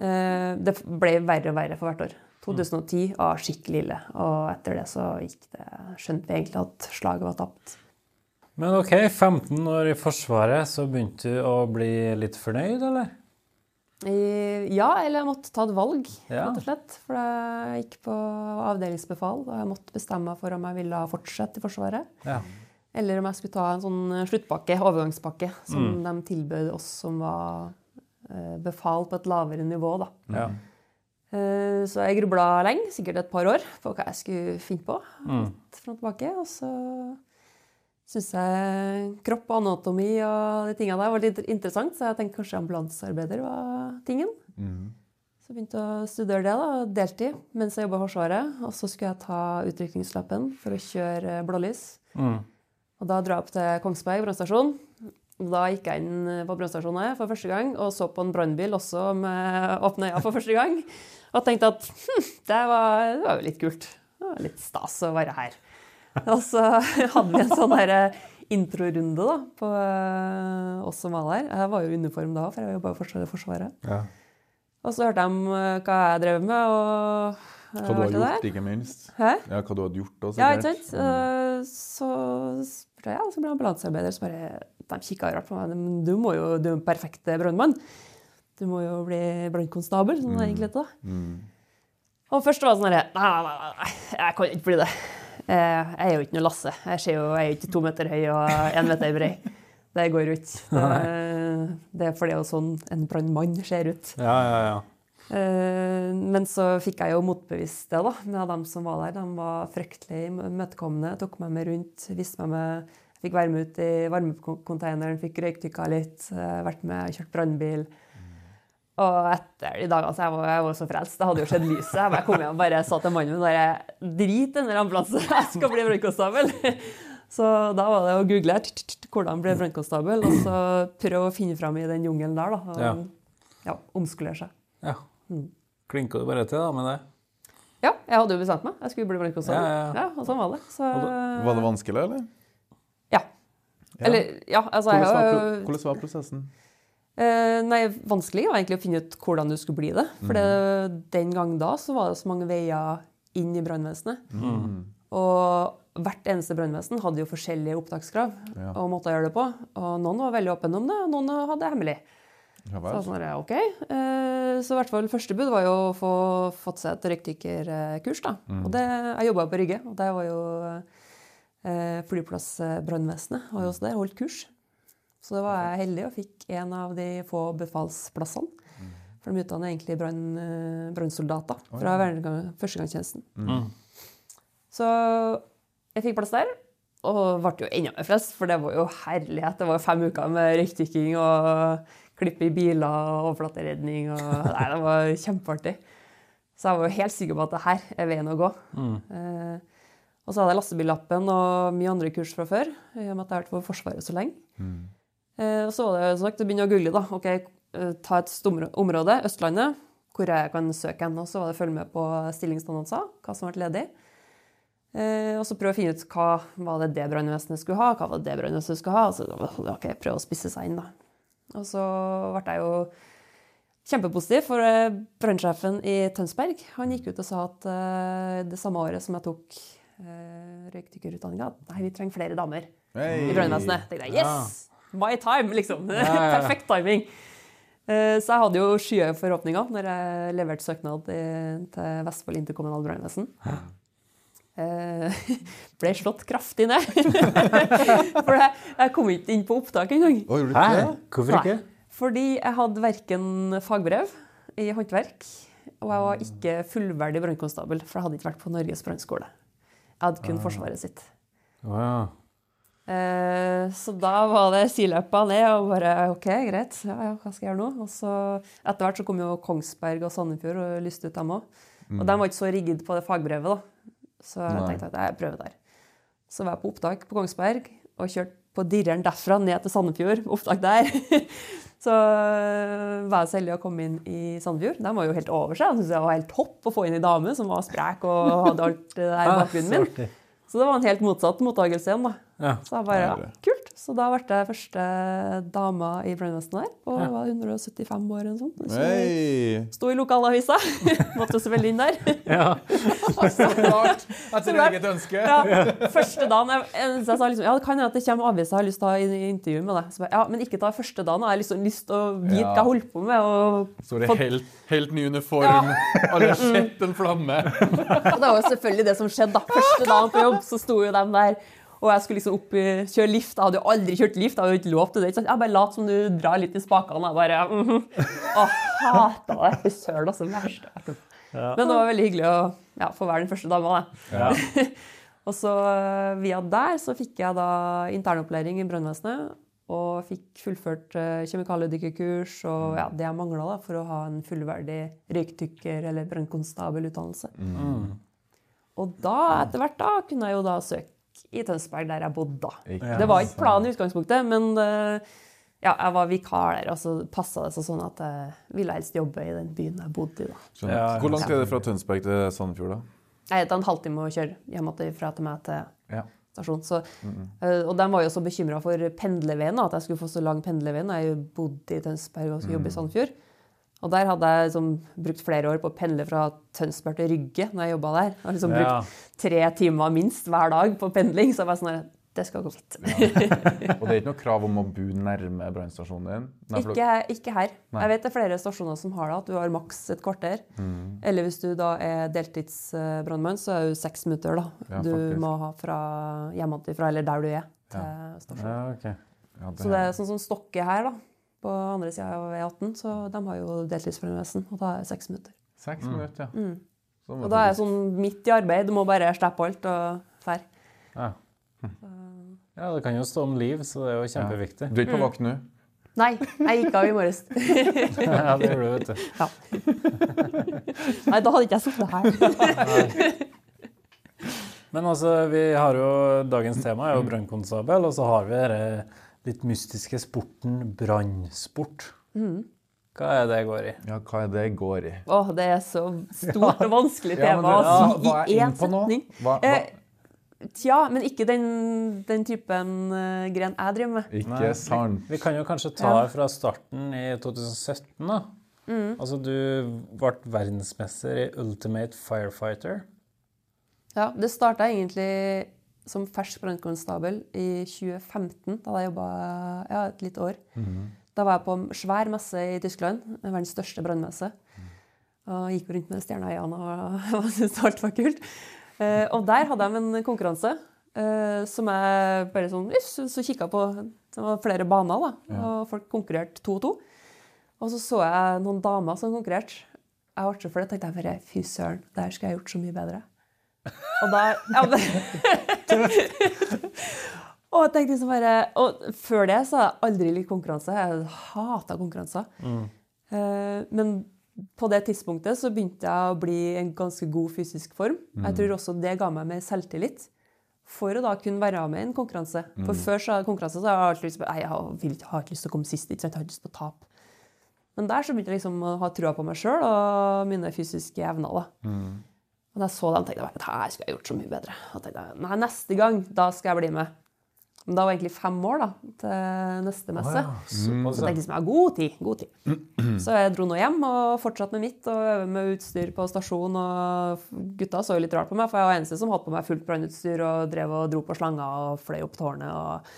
Eh, Det ble verre og verre for hvert år. 2010 var skikkelig ille, og etter det så gikk det Skjønte vi egentlig at slaget var tapt. Men OK, 15 år i Forsvaret, så begynte du å bli litt fornøyd, eller? Ja, eller jeg måtte ta et valg, Ja. rett og slett. For jeg gikk på avdelingsbefal, og jeg måtte bestemme meg for om jeg ville fortsette i Forsvaret. Ja. Eller om jeg skulle ta en sånn sluttpakke, overgangspakke, som de tilbød oss som var eh, befal på et lavere nivå. da. ja. Eh, Så jeg grubla lenge, sikkert et par år, på hva jeg skulle finne på. Mm. frem og tilbake. Og så syns jeg kropp og anatomi og de tingene der var litt interessant, så jeg tenkte kanskje ambulansearbeider var tingen. Mm. Så jeg begynte å studere det, da, deltid, mens jeg jobba i Forsvaret. Og så skulle jeg ta utrykningslappen for å kjøre blålys. Mm. Og da dro jeg opp til Kongsberg brannstasjon. Da gikk jeg inn på brannstasjonen for første gang og så på en brannbil også med åpne øyne for første gang. Og tenkte at hm, det, var, det var jo litt kult. Det var litt stas å være her. Og så hadde vi en sånn eh, introrunde da, på eh, oss som var der. Jeg var jo i uniform da, for jeg jobba i Forsvaret. Ja. Og så hørte de eh, hva jeg drev med. og Hva du har gjort, ikke minst. Hæ? Ja, hva du hadde gjort også, Ja, ikke sant? Eh, Så spurte jeg, ja, så ble ambulansearbeider, så bare de kikka rart på meg. Men du må jo, du er jo en perfekt brannmann. Du må jo bli brannkonstabel, sånn mm. egentlig da. Mm. Og først var det sånn herre nei, nei, nei, jeg kan ikke bli det. Eh, Jeg er jo ikke noe Lasse. Jeg, ser jo, jeg er jo ikke to meter høy og én meter brei. Det går jo ikke. Det, det er fordi det er sånn en brannmann ser ut. ja, ja, ja. Eh, Men så fikk jeg jo motbevist det, da. Med dem som var der. De var fryktelig imøtekommende. Tok meg med rundt. Viste meg med Fikk være med ut i varmekonteineren, fikk røykdykka litt. eh, Vært med, og kjørt brannbil. Og etter de dagene så jeg var jeg var så frelst. Det hadde jo skjedd lyset. Jeg bare kom hjem og bare sa til mannen min bare Drit i den der ambulansen, jeg skal bli brannkonstabel. Så da var det å google t- t- t- hvordan bli brannkonstabel, og så prøve å finne fram i den jungelen der. da. Og, Ja. ja, omskolere seg. ja. Mm. Klinka du bare til da med det? Ja, jeg hadde jo bestemt meg. Jeg skulle bli brannkonstabel. Ja, ja, ja. og sånn var det. Så, Var det vanskelig, eller? Ja. Ja. Eller, ja, altså hvordan, var, hvordan var prosessen? Eh, Nei, vanskelig var egentlig å finne ut hvordan du skulle bli det. For mm. den gang da så var det så mange veier inn i brannvesenet. Mm. Og hvert eneste brannvesen hadde jo forskjellige opptakskrav Ja. og måter å gjøre det på. Og noen var veldig åpne om det, og noen hadde det hemmelig. Ja Så, sånn var sånn, ok. Eh, så i hvert fall første bud var jo å få fått seg et røykdykkerkurs. da. Og det, jeg jobba på Rygge, og der var jo eh, flyplassbrannvesenet var jo også der, holdt kurs. Så da var jeg heldig og fikk en av de få befalsplassene. For de utdanner egentlig brann- eh, brannsoldater fra vernegang- førstegangstjenesten. Så jeg fikk plass der, og ble jo enda mer frelst, for det var jo herlighet. Det var fem uker med røykdykking og klippe i biler og overflateredning. Og, nei, det var kjempeartig. Så jeg var jo helt sikker på at det her er veien å gå. Eh, og så hadde jeg lastebillappen og mye andre kurs fra før, i og med at jeg har vært på Forsvaret så lenge. Eh, og så var det som sagt å begynne å google. da. Ok, eh, Ta et område, Østlandet, hvor jeg kan søke hen. Og så var det å følge med på stillingsannonser, hva som ble ledig. Eh, og så prøve å finne ut hva var det det brannvesenet skulle ha, hva var det det brannvesenet skulle ha. Og så ok, prøve å spisse seg inn, da. Og så ble jeg jo kjempepositiv, for eh, brannsjefen i Tønsberg han gikk ut og sa at eh, det samme året som jeg tok røykdykkerutdanninga, nei, vi trenger flere damer hey. i brannvesenet. Yes! Ja. Yes! My time, liksom. Perfekt timing. Eh, Så jeg hadde jo skyhøye forhåpninger når jeg leverte søknad til Vestfold interkommunal brannvesen. Eh, ble slått kraftig ned. For jeg, jeg kom ikke inn på opptak engang. Hvorfor ikke? Fordi jeg hadde verken fagbrev i håndverk, og jeg var ikke fullverdig brannkonstabel, for jeg hadde ikke vært på Norges brannskole. Jeg hadde kun Forsvaret sitt. Ja. Eh, Så da var det siløpa ned og bare OK, greit, ja, ja, hva skal jeg gjøre nå? Og så etter hvert så kom jo Kongsberg og Sandefjord og lyste ut dem òg. Og de var ikke så rigid på det fagbrevet, da. Så jeg Nei. tenkte at jeg prøver der. Så var jeg på opptak på Kongsberg og kjørte på dirreren derfra ned til Sandefjord. Opptak der. så øh, var jeg så heldig å komme inn i Sandefjord. De var jo helt over seg. Jeg syntes det var helt topp å få inn ei dame som var sprek og hadde alt det der i Ah, bakgrunnen min. Så det var en helt motsatt mottakelse igjen, da. Ja. Så jeg bare, ja, kult. Så da ble jeg første dama i brannvesenet der. Og Ja. var 175 år eller noe sånt. Så Hei! Sto i lokalavisa. Måtte selvfølgelig inn der. Ja. Så klart! Etter eget ønske. Ja, første dagen jeg, jeg, jeg sa liksom, ja, det kan hende at det kommer aviser jeg har lyst til å ha in- intervju med deg. Så jeg, ja, men ikke ta første dagen, jeg har liksom lyst til å vite Ja. hva jeg holdt på med. Og, Så det er helt, helt ny uniform. Alle har sett en flamme. og det var jo selvfølgelig det som skjedde da. Første dagen på jobb, så sto jo de der. Og jeg skulle liksom opp kjøre lift. Jeg hadde jo aldri kjørt lift. Jeg hadde jo ikke lov til det. Så? Jeg bare lot som du drar litt i spakene. Jeg bare, mhm. Åh, hata det. Fy søren, altså. Verste. jeg har. Men det var veldig hyggelig å ja, få være den første dama. Da. Ja. Og så øh, via der så fikk jeg da internopplæring i brannvesenet. Og fikk fullført uh, kjemikaliedykkerkurs og ja, det jeg mangla for å ha en fullverdig røykdykker- eller brannkonstabelutdannelse. Og da, etter hvert, da kunne jeg jo da søke i Tønsberg, der jeg bodde. da. Ja, Det var ikke planen i utgangspunktet, men øh, ja, jeg var vikar der, og så passa det seg sånn at jeg ville helst jobbe i den byen jeg bodde i. da. Ja, Hvor langt er det fra Tønsberg til Sandefjord, da? Jeg tar en halvtime å kjøre hjemmefra til meg til Ja. stasjon. Så, eh, og de var jo så bekymra for pendlerveien, at jeg skulle få så lang pendlervei når jeg bodde i Tønsberg og skulle jobbe i Sandefjord. Og der hadde jeg liksom brukt flere år på å pendle fra Tønsberg til Rygge når jeg jobba der. Har liksom Ja. brukt tre timer minst hver dag på pendling. Så jeg var sånn her, det skal gå fint. Og det er ikke noe krav om å bo nærme brannstasjonen din? Nei, Ikke, ikke her. Nei. Jeg vet det er flere stasjoner som har det, at du har maks et kvarter. Mm. Eller hvis du da er deltidsbrannmann, så er det jo seks minutter da. Ja, du faktisk. må ha fra hjemmefra, eller der du er, til stasjonen. Ja, ok. Ja, det Så det er sånn som Stokke her, da. På andre sida av E18, så de har jo deltidsbrannvesen, og da er det seks minutter. Seks minutter, ja. Mm. Og da er jeg sånn midt i arbeid, du må bare slippe alt og fær. Ja. ja, det kan jo stå om liv, så det er jo kjempeviktig. Du er Mm. ikke på vakt nå? Nei, jeg gikk av i morges. Ja, det gjorde du, vet du. Ja. Nei, da hadde ikke jeg sittet her. Men altså, vi har jo Dagens tema er jo brannkonstabel, og så har vi denne litt mystiske sporten brannsport. Hva er det jeg går i? Ja, hva er det jeg går i? Åh, det er så stort og vanskelig tema ja, å er si i én på nå? setning. Hva, hva? Eh, Tja, men ikke den, den typen uh, gren jeg driver med. Ikke Nei, sant? Vi kan jo kanskje ta Ja. fra starten i 2017, da. Altså, du ble verdensmester i Ultimate Firefighter. Ja, det starta egentlig som fersk brannkonstabel i 2015, da jeg jobba ja, et lite år. Da var jeg på en svær messe i Tyskland. Verdens største brannmesse. Og gikk rundt med stjerna i øynene og syntes alt var kult. Eh, og der hadde de en konkurranse eh, som jeg bare sånn så, så kikka på. Det var flere baner, da, og folk konkurrerte to og to. Og så så jeg noen damer som konkurrerte. Jeg ble så flau. tenkte jeg bare fy søren, det her skulle jeg gjort så mye bedre. Og da ja, Og jeg tenkte liksom bare, og før det så har jeg aldri likt konkurranse. Jeg hata konkurranser. Mm. men på det tidspunktet så begynte jeg å bli i en ganske god fysisk form. Jeg tror også det ga meg mer selvtillit for å da kunne være med i en konkurranse. For før så hadde konkurranse så har jeg alltid lyst på, jeg har, ikke lyst til å komme sist. Ikke sant? Jeg har ikke lyst til å tape. Men der så begynte jeg liksom å ha trua på meg sjøl og mine fysiske evner. da. Og da jeg så dem, tenkte jeg at her skulle jeg gjort så mye bedre. Og tenkte jeg, nei, neste gang, da skal jeg bli med. Men da var egentlig fem år da, til neste messe. Så tenkte jeg tenkte liksom, har god tid, god tid. Så jeg dro nå hjem og fortsatte med mitt og øvde med utstyr på stasjon. Og gutta så jo litt rart på meg, for jeg var eneste som hadde på meg fullt brannutstyr og drev og dro på slanger og fløy opp tårnet og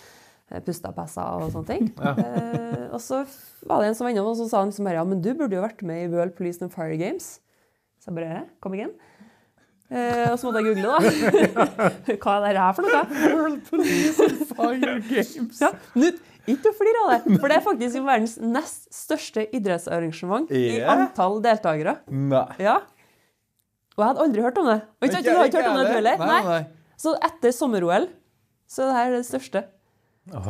eh, pusta pessa og sånne ting. Eh, og så var det en som var innom og så sa han liksom bare, ja, men du burde jo vært med i World Police and Fire Games. Så jeg bare, kom igjen. Eh, og så måtte jeg google, da. Hva er det her for noe? World Police and Fire Games. Ja, nytt ikke flir av det, for det er faktisk verdens nest største idrettsarrangement i antall deltakere. Nei. Ja. Og jeg hadde aldri hørt om det. Og ikke, du har ikke hørt om det, du heller? Nei, nei. Så etter sommer-OL så er det her det største.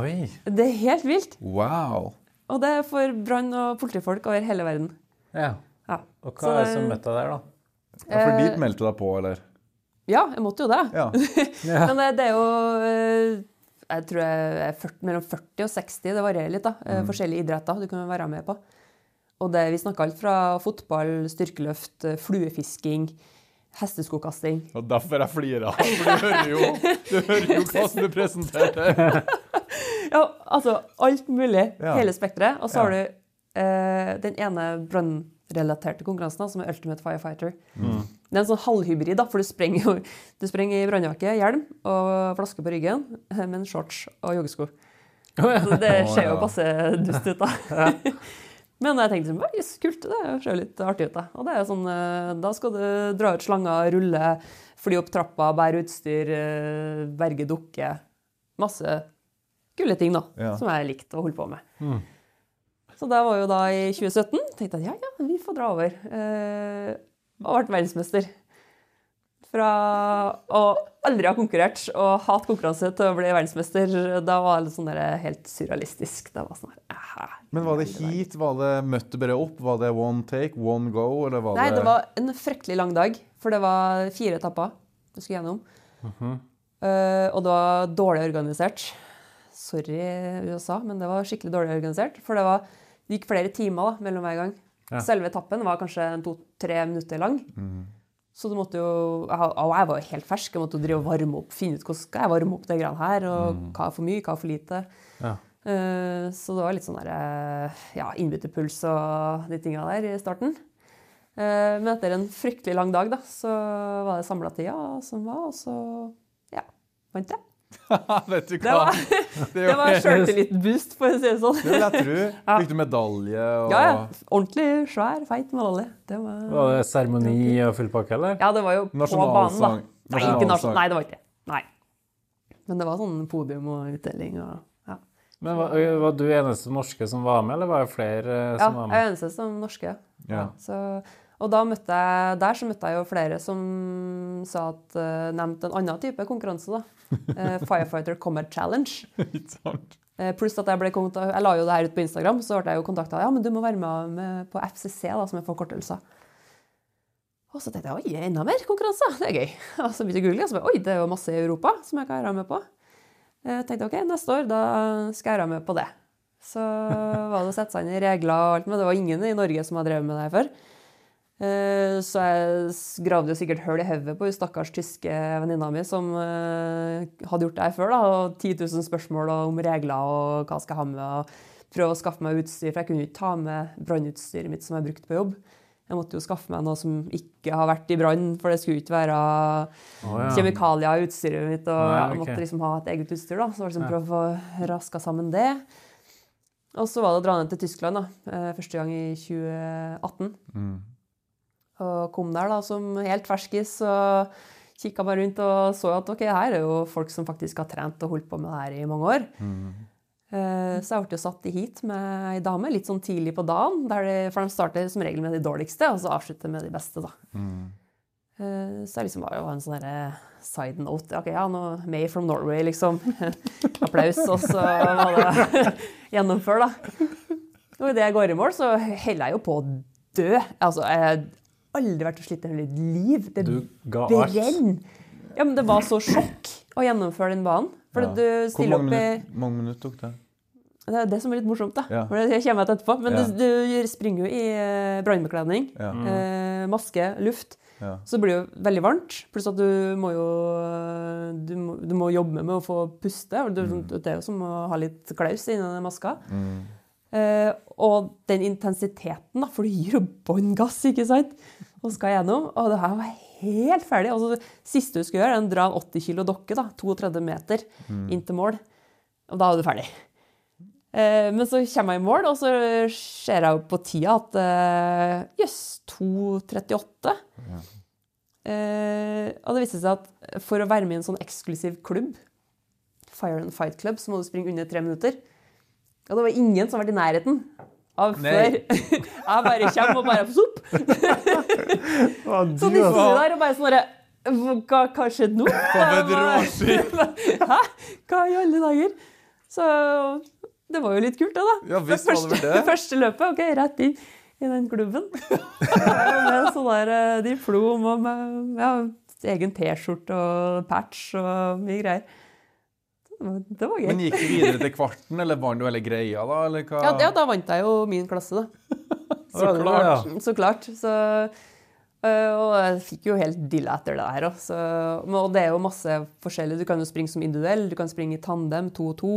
Oi. Det er helt vilt. Wow. Og det er for brann- og politifolk over hele verden. Ja. Ja. Og Så hva er det- som møtte deg der, da? Ja, for Eh, dit meldte du deg på, eller? Ja, jeg måtte jo det. Ja. Men det, det er jo eh, Jeg tror jeg er 40, mellom 40 og 60, det varierer litt. da, Mm. Forskjellige idretter du kan være med på. Og det, Vi snakker alt fra fotball, styrkeløft, eh, fluefisking, hesteskokasting. Og derfor jeg flirer. For du hører jo, du hører jo som du presenterte. Ja, altså alt mulig. Ja. Hele spekteret. Og så har du eh, den ene brannrelaterte konkurransen, som er Ultimate Firefighter. Det er en sånn halvhybrid, da, for du sprenger, jo- du sprenger i brannjakke, hjelm og flaske på ryggen, eh, med en shorts og joggesko. Så det ser jo ja. passe dust ut, da. Men jeg tenkte sånn, «Oi, jøss, kult, det ser jo litt artig ut. Da Og det er sånn, eh, da skal du dra ut slanger, rulle, fly opp trappa, bære utstyr, eh, berge dukker. Masse kule ting da, Ja. som jeg likte å holde på med. Så det var jo da i 2017. tenkte jeg, ja, ja, vi får dra over. Eh, og ble verdensmester. Fra å aldri ha konkurrert og hatt konkurranse til å bli verdensmester, da var det sånn helt surrealistisk. Det var sånn her. Men var det heat? Var det møtte bare opp? Var det one take, one go? Eller var Nei, det det var en fryktelig lang dag, for det var fire etapper du skulle gjennom. Eh, og det var dårlig organisert. Sorry, USA, men det var skikkelig dårlig organisert. For det, var, det gikk flere timer da, mellom hver gang. Ja. Selve etappen var kanskje to-tre minutter lang. Så du måtte jo, jeg- Og jeg var jo helt fersk. Jeg måtte jo drive og varme opp, finne ut hvordan skal jeg varme opp det greiene her, og hva er for mye, hva er for lite. Ja. Eh, Så det var litt sånn der, eh, ja, innbytterpuls og de tinga der i starten. Eh, Men etter en fryktelig lang dag, da, så var det samla tida som var, og så ja, vant jeg. Vet du Det var, Det det var sjøltillitsboost, for å si det sånn. Det vil jeg tro. Fikk du medalje og Ja, ja. Ordentlig svær, feit medalje. Det var, Var det seremoni og full pakke, eller? ja, det var jo på banen, da. Nei, ikke nasjonal... Nei, det var ikke det. Nei. Men det var sånn podium og utdeling og ja. Men var, var du eneste norske som var med, eller var det flere som Ja, med? Ja, jeg er eneste som norske. Ja. Så, og da møtte jeg, der så møtte jeg jo flere som sa at, uh, nevnte en annen type konkurranse. da. Uh, Firefighter Combat Challenge. uh. Pluss at jeg ble jeg la jo det her ut på Instagram, så ble jeg jo kontakta ja, men du må være med, med på FCC, da, som er forkortelser. Og så tenkte jeg oi, enda mer konkurranser, det er gøy. Og så begynte jeg å google, og så bare oi, det er jo masse i Europa som jeg kan være med på. Jeg tenkte ok, neste år da skal jeg være med på det. Så var det å sette seg inn i regler og alt, men det var ingen i Norge som hadde drevet med det her før. Eh, Så jeg gravde jo sikkert hull i hodet på hun stakkars tyske venninna mi som eh, hadde gjort det her før. da, og 10 000 spørsmål om regler og hva skal jeg ha med. og Prøve å skaffe meg utstyr, for jeg kunne jo ikke ta med brannutstyret mitt som jeg brukte på jobb. Jeg måtte jo skaffe meg noe som ikke har vært i brann, for det skulle ikke være oh, ja. kjemikalier i utstyret mitt. og Nei, Jeg måtte liksom ha et eget utstyr. da, Så var det liksom prøve å få raska sammen det. Og så var det å dra ned til Tyskland, da. eh, Første gang i 2018. Mm. Og kom der da som helt ferskis og kikka meg rundt og så at ok, her er jo folk som faktisk har trent og holdt på med det her i mange år. Mm. Eh, Så jeg ble satt i heat med ei dame litt sånn tidlig på dagen. Der de, for de starter som regel med de dårligste, og så avslutter med de beste, da. Mm. Eh, Så jeg liksom var jo en sånn derre side note. Ok, ja, nå May from Norway, liksom. Applaus, og så var det gjennomfør, da. Og idet jeg går i mål, så holder jeg jo på å dø. Altså, jeg aldri vært så sliten i hele mitt liv. Det Du ga brenner. Ja, men det var så sjokk å gjennomføre den banen. For Ja. du Hvor stiller mange opp i mange minutter tok det? Det er det som er litt morsomt, da. Ja. For det kommer jeg til etterpå. Men Ja. du, du springer jo i eh, brannbekledning, Ja. eh, maske, luft. Ja. Så blir det jo veldig varmt. Pluss at du må jo du må, du må jobbe med å få puste. Det, det er jo som å ha litt klaus inni den maska. Mm. Eh, og den intensiteten, da, for du gir jo bånn gass, ikke sant? Og skal gjennom. Og det her var helt ferdig. Og det siste du skal gjøre, er å dra en 80 kilo dokke, da, 32 meter, inn til mål. Og da er du ferdig. Eh, men så kommer jeg i mål, og så ser jeg jo på tida at eh, yes, 2.38. Eh, og det viste seg at for å være med i en sånn eksklusiv klubb, Fire and Fight Club, så må du springe under tre minutter. Og det var ingen som har vært i nærheten av Nei. før. jeg bare kommer og bare sopp. Så de sto der og bare sånn hva, hva skjedde nå? Hæ? Hva i alle dager? Så det var jo litt kult, det, da. Ja, visst var det vel det. Første løpet, ok, rett inn i den klubben. med sånn der eh, diplom og med ja, egen T-skjorte og patch og mye greier. Det var, gøy. Men gikk du videre til kvarten, eller vant du hele greia, da? Eller hva? Ja, ja, da vant jeg jo min klasse, da. Så klart. Så klart. Så, øh, og jeg fikk jo helt dilla etter det her òg. Og det er jo masse forskjellig. Du kan jo springe som individuell, du kan springe i tandem, to og to,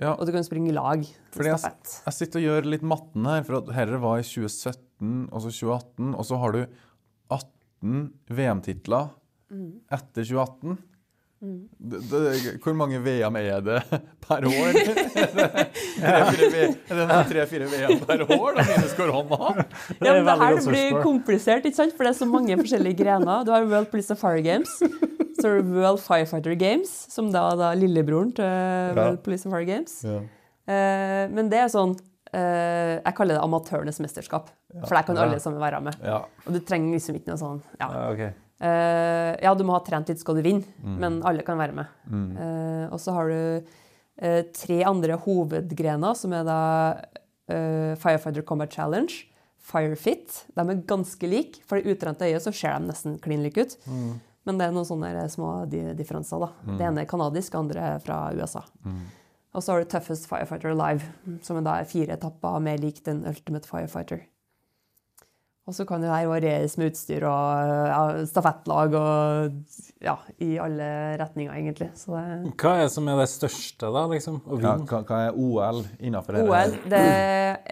Ja. og du kan springe i lag. Fordi jeg, jeg sitter og gjør litt matten her, for dette var i 2017, og så 2018, og så har du 18 VM-titler Mm. etter 2018. Det, det, hvor mange VM er det per år? Er det tre-fire VM per år, da, minus korona? Ja, men det her blir komplisert, ikke sant? for det er så mange forskjellige grener. Du har World Police and Fire Games, så har du World Firefighter Games, som da er lillebroren til World Police and Fire Games. Eh, men det er sånn eh, Jeg kaller det amatørenes mesterskap. For der kan alle sammen være med. Ja. Og du trenger liksom ikke noe sånn Ja, Ja, Eh, ja du må ha trent litt, skal du vinne, Mm. men alle kan være med. Eh, og så har du uh, tre andre hovedgrener, som er da Firefighter Combat Challenge, Firefit. De er ganske like. For det utrente øyet så ser de nesten klin like ut. Men det er noen sånne små differanser. da. Det ene er kanadisk, det andre er fra USA. Og så har du Toughest Firefighter Alive, som er da fire etapper mer lik den Ultimate Firefighter. Og så kan det her varieres med utstyr og ja, stafettlag og ja, i alle retninger, egentlig. Så det Hva er det som er det største, da, liksom? Å Ja, hva, hva er OL innenfor dette? OL, det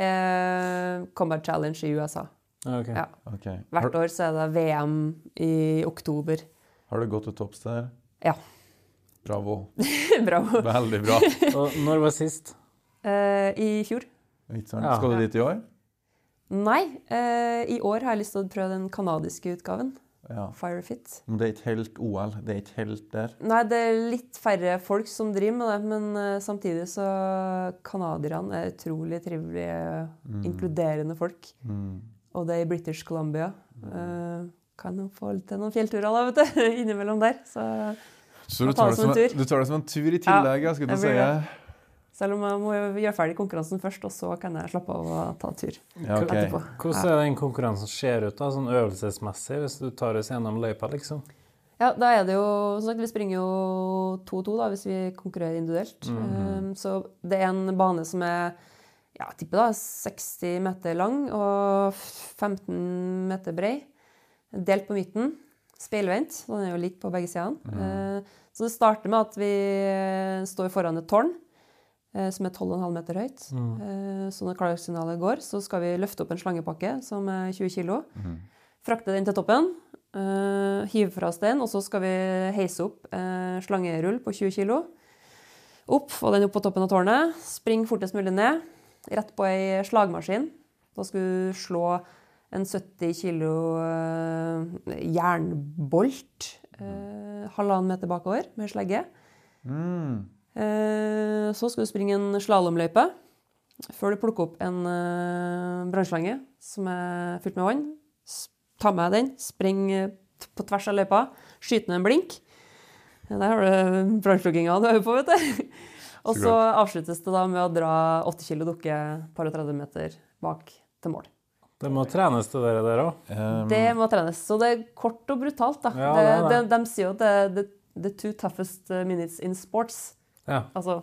er Combat Challenge i USA. Okay. Ja. Okay. Hvert år så er det VM i oktober. har du gått til topps der? Ja. Bravo. Bravo. Veldig bra. Og når var sist? Uh, I fjor. Ja. Skal du dit i år? Nei, eh, i år har jeg lyst til å prøve den kanadiske utgaven. Ja. Firefit. Men det er ikke helt OL. Det er ikke helt der. Nei, det er litt færre folk som driver med det, men eh, samtidig så Canadierne er utrolig trivelige, inkluderende folk. Mm. Og det er i British Columbia. Eh, kan jo få til noen fjellturer da, vet du, innimellom der. Så Så du tar, det som en tur. du tar det som en tur i tillegg, ja, skulle blir si. Selv om jeg må gjøre ferdig konkurransen først, og så kan jeg slappe av og ta tur Ja, okay. etterpå. Hvordan er den konkurransen ser ut, da, sånn øvelsesmessig, hvis du tar oss gjennom løypa, liksom? Ja, da er det jo som sagt, Vi springer jo 2-2 da, hvis vi konkurrerer individuelt. Um, så det er en bane som er ja, jeg tipper da 60 meter lang og 15 meter brei. Delt på midten. Speilvendt. Den er jo litt på begge sidene. Eh, så det starter med at vi står foran et tårn som er 12,5 meter høyt. Mm. så når klarsignalet går, så skal vi løfte opp en slangepakke som er 20 kg. Frakte den til toppen. Uh, hive fra oss den, og så skal vi heise opp slangerull på 20 kg. Opp, få den opp på toppen av tårnet. Spring fortest mulig ned. rett på ei slagmaskin. Da skulle du slå en 70 kilo eh, jernbolt eh, halvannen meter bakover med slegge. Eh, så skal du springe en slalåmløype før du plukker opp en uh, brannslange som er fylt med vann. Ta med den, spring eh, på tvers av løypa, skyte ned en blink. Der har du brannslukkinga du øver på, vet du. Og så avsluttes det da med å dra 80 kilo dukke par og 30 meter bak til mål. Det må trenes til dere der òg. Det må trenes. Så det er kort og brutalt, da. Ja, det, det er det. De, de sier jo at det er the, two toughest minutes in sports. Ja. Altså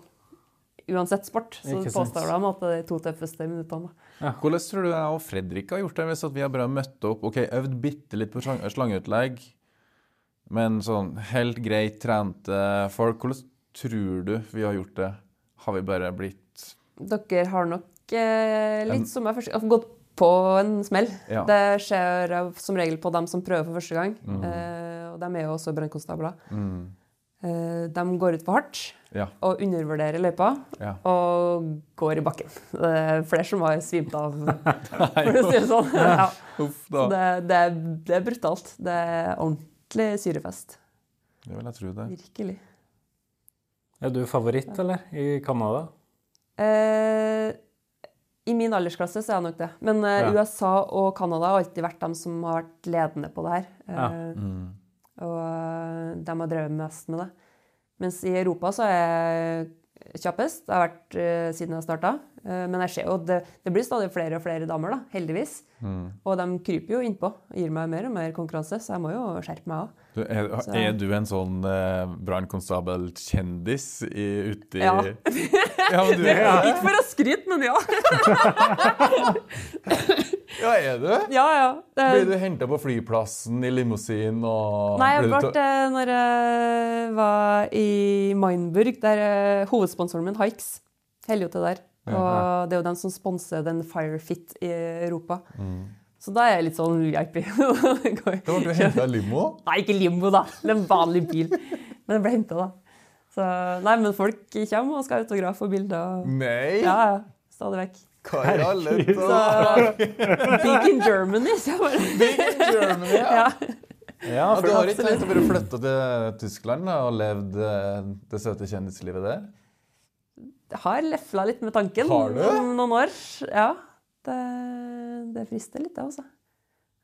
uansett sport, så påstår de at det er de to tøffeste minuttene. Ja. Hvordan tror du jeg og Fredrik har gjort det hvis at vi har bare møtt opp, ok, øvd bitte litt på slang- slangeutlegg, men sånn helt greit trente folk, hvordan tror du vi har gjort det? Har vi bare blitt Dere har nok eh, litt som jeg først, gått på en smell. Ja. Det skjer eh, som regel på dem som prøver for første gang. Eh, og de er jo også brannkonstabler. Eh, de går ut for hardt Ja. og undervurderer løypa Ja. og går i bakken. Det er flere som har svimt av, for å si det sånn. Ja. Uff Så det, det, er, det er brutalt. Det er ordentlig syrefest. Det vil jeg tro det. Virkelig. Er du favoritt, eller? I Canada? Eh, I min aldersklasse så er jeg nok det. Men eh, Ja. USA og Canada har alltid vært de som har vært ledende på det her. Ja. Eh, Og eh, de har drevet mest med det. Mens i Europa så er jeg kjappest. Det har vært uh, siden jeg starta. Uh, men jeg ser jo det, det blir stadig flere og flere damer, da, heldigvis. Og de kryper jo innpå og gir meg mer og mer konkurranse, så jeg må jo skjerpe meg òg. Er, er du en sånn uh, brannkonstabel-kjendis ute i Ja. ja, du ja. Ikke for å skryte, men ja. ja, er du? Ja, ja. Det- Blir du henta på flyplassen i limousin og Nei, jeg ble det når jeg var i Mainburg, der eh, hovedsponsoren min, Hikes, holder jo til der. Og det er jo den som sponser den Firefit i Europa. Så da er jeg litt sånn VIP. Da ble du henta i limo? Nei, ikke limo, da. Det er en vanlig bil. Men jeg ble henta, da. Så, nei, men folk kommer og skal ha autograf og bilder. og- Nei! Ja, ja. Stadig vekk. Big in Germany, så jeg bare Big in Germany, ja. ja. Du har ikke tenkt å bare flytte til Tyskland da, og levd eh, det søte kjendislivet der? Jeg har lefla litt med tanken Har du? om noen år. Ja. Det, det frister litt, det, altså.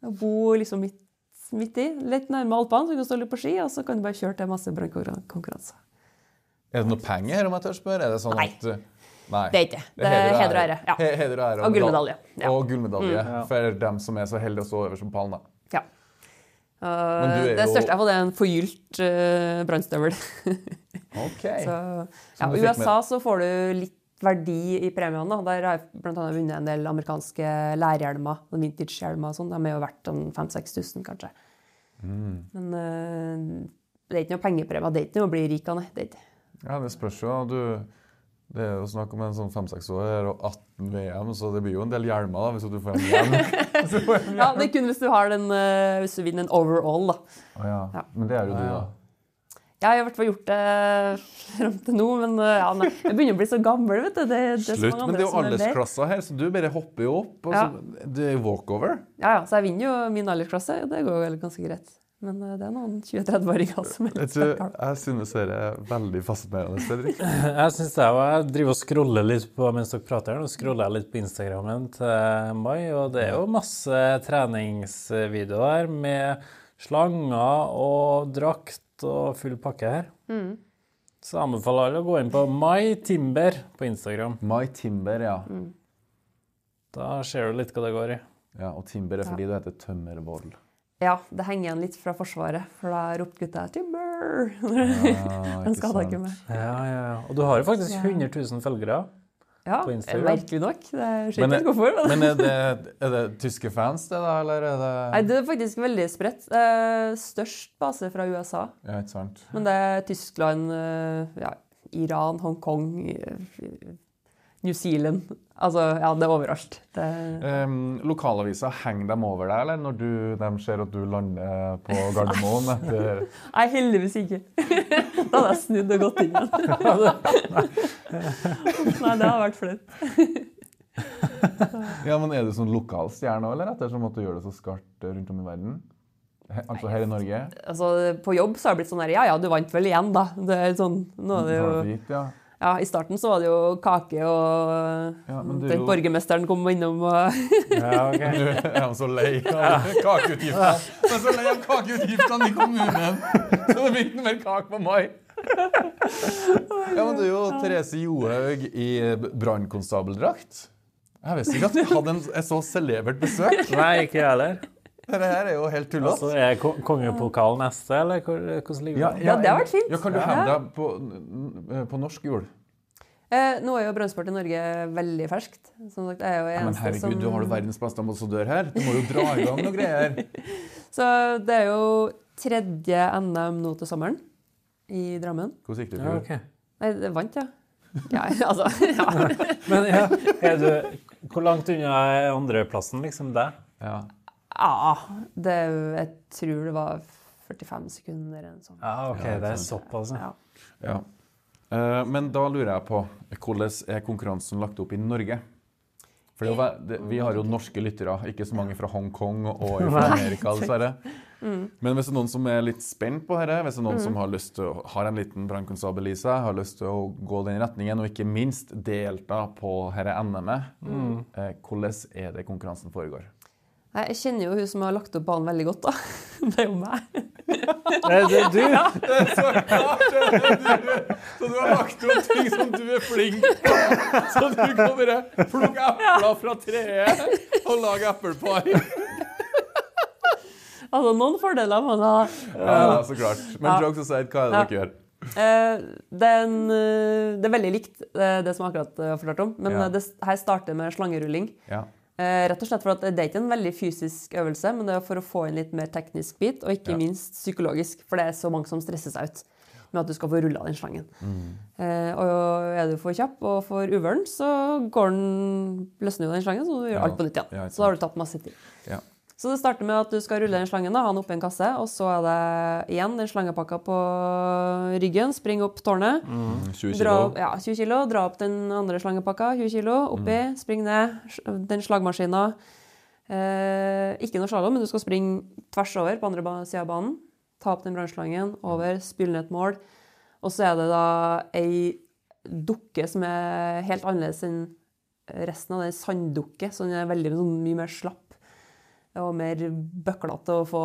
Å bo liksom midt, midt i. Litt nærme Alpene, så du kan stå litt på ski, og så kan du bare kjøre til masse brannkonkurranser. Er det noe penger her, om jeg tør spørre? Er det sånn Nei. at du- Nei. Det er ikke det. Det er heder og ære. Ja. Heder og ære. Og gullmedalje. Ja. Mm. Og gullmedalje for dem som er så heldige å stå øverst på pallen. da. ja. Uh, det største jeg har fått, er en forgylt uh, brannstøvel. Ok. Så, ja, I USA så får du litt verdi i premiene. da. Der har jeg annet vunnet en del amerikanske lærhjelmer. sånn Vintage-hjelmer og sånn. De er jo verdt sånn 5000-6000, kanskje. Mm. Men uh, det er ikke noe pengepremie. Det er ikke noe å bli rik av, nei. Det. Ja, det spørs jo. Du, det er jo snakk om en sånn fem-seks år og 18 VM, så det blir jo en del hjelmer da, hvis du får en hjelm. Ja, det er kun hvis du har den, eh, hvis du vinner en overall, da. Oh, ja. Ja. Men det er jo du, da. Ja, jeg har i hvert fall gjort det fram til nå, men eh, ja, nei. jeg begynner å bli så gammel, vet du. Det, det Slutt, men det er jo er aldersklasser her, så du bare hopper jo opp. Og Ja. så, det er walkover. Ja, ja, så jeg vinner jo min aldersklasse, og det går jo ganske greit. Men eh, det er noen 20-30-åringer som er litt jeg synes dere er veldig fascinerende, Fredrik. Jeg synes det, og jeg driver og scroller litt på mens dere prater. Nå scroller jeg litt på Instagrammen til Mai, og det er jo masse treningsvideoer der med slanger og drakt og full pakke her. Så jeg anbefaler alle å gå inn på Mai Timber på Instagram. My Timber, ja. Da ser du litt hva det går i. ja. Og Timber er fordi du heter Tømmervoll. Ja, det henger igjen litt fra Forsvaret, for da ropte gutta 'Timber'. Ja, Den skada ikke meg. Ja, ja, ja. Og du har jo faktisk 100 000 følgere. Ja, merkelig nok. Det skjer ikke hvorfor. Men. men er, det, er det tyske fans, det, da? Eller er det Nei, det er faktisk veldig spredt. Størst base fra USA. Ja, ikke sant? Men det er Tyskland, eh, ja, Iran, Hongkong, eh, New Zealand Altså, ja, det er overalt. Det, Um, lokalavisa, henger de over deg, eller når du, de ser at du lander på Gardermoen etter nei, heldigvis ikke. da hadde jeg snudd og gått inn igjen. nei, det hadde vært flaut. Ja, men Er du sånn lokal stjerne òg, eller ettersom at du gjør det så skarpt rundt om i verden? Altså her i Norge? Altså, på jobb så har det blitt sånn her Ja ja, du vant vel igjen, da. Det er sånn, nå er det jo ja. I starten så var det jo kake, og Ja, men du den jo- borgermesteren kom innom og Ja, ok. Nå er han så lei av kakeutgiftene. Han er så lei av kakeutgiftene i kommunen! Så det blir ikke mer kake på mai. Ja, men du er jo Therese Johaug i brannkonstabeldrakt. Jeg visste ikke at vi hadde en, et så celebert besøk. Nei, ikke jeg heller. Dette her er jo helt Altså, tullete. er kongepokalen kongepokal neste, eller hvordan ligger det? Ja, det har vært fint. Ja, kan du Ja. hevde deg på, på norsk jul? eh, Nå er jo Brannsport i Norge veldig ferskt. Som sagt, jeg er jo Ja, men herregud, som du har jo verdens beste ambassadør her. Du må jo dra i gang noe greier. Så det er jo tredje NM nå til sommeren i Drammen. Hvordan gikk det i Ja, okay. Nei, det vant, ja. Ja, altså ja. Men ja, er du, hvor langt unna er andreplassen, liksom, deg? Ja. Ja det Jeg tror det var 45 sekunder eller noe sånt. Ja, ok, det er såpass. ja. Ja. Ja. Eh, men da lurer jeg på hvordan er konkurransen lagt opp i Norge? For Vi har jo norske lyttere, ikke så mange fra Hongkong og fra Amerika. dessverre. Men hvis det er noen som er litt spent på dette, hvis det er noen som har lyst til å, har en liten brannkonstabel i seg, har lyst til å gå den retningen, og ikke minst delta på dette NM-et, eh, hvordan er det konkurransen foregår? Nei, Jeg kjenner jo hun som har lagt opp banen veldig godt, da. Det er jo meg. Er det du? Så klart er du! Så du har lagt opp ting som du er flink på. Så du kan bare plukke epler fra treet og lage eplepai. Altså, noen fordeler må man ha. Ja, så klart. Men Ja. jokes aside, hva er det Ja. dere gjør? Eh, det, er en, eh, det er veldig likt eh, det som jeg akkurat eh, har fortalt om. Men Ja. det her starter med slangerulling. Ja. Eh, rett og slett for at Det er ikke en veldig fysisk øvelse, men det er for å få inn litt mer teknisk bit, og ikke Ja. minst psykologisk. For det er så mange som stresser seg ut med at du skal få rulla den slangen. Mm. Eh, og er du for kjapp og for uvøren, så går den, løsner jo den slangen, så du gjør Ja. alt på nytt igjen. Ja, så da har du tatt masse tid. Ja. Så det starter med at du skal rulle den slangen, da, ha den oppi en kasse, og så er det igjen den slangepakka på ryggen, spring opp tårnet. 20 Dra, kilo. ja, 20 kilo, dra opp den andre slangepakka, 20 kilo, oppi, spring ned, den slagmaskina. Eh, ikke noe slalåm, men du skal springe tvers over på andre sida av banen. Ta opp den brannslangen, over, spille ned et mål. Og så er det da ei dukke som er helt annerledes enn resten av den sanddukke, så den er veldig mye mer slapp og mer bøklete å få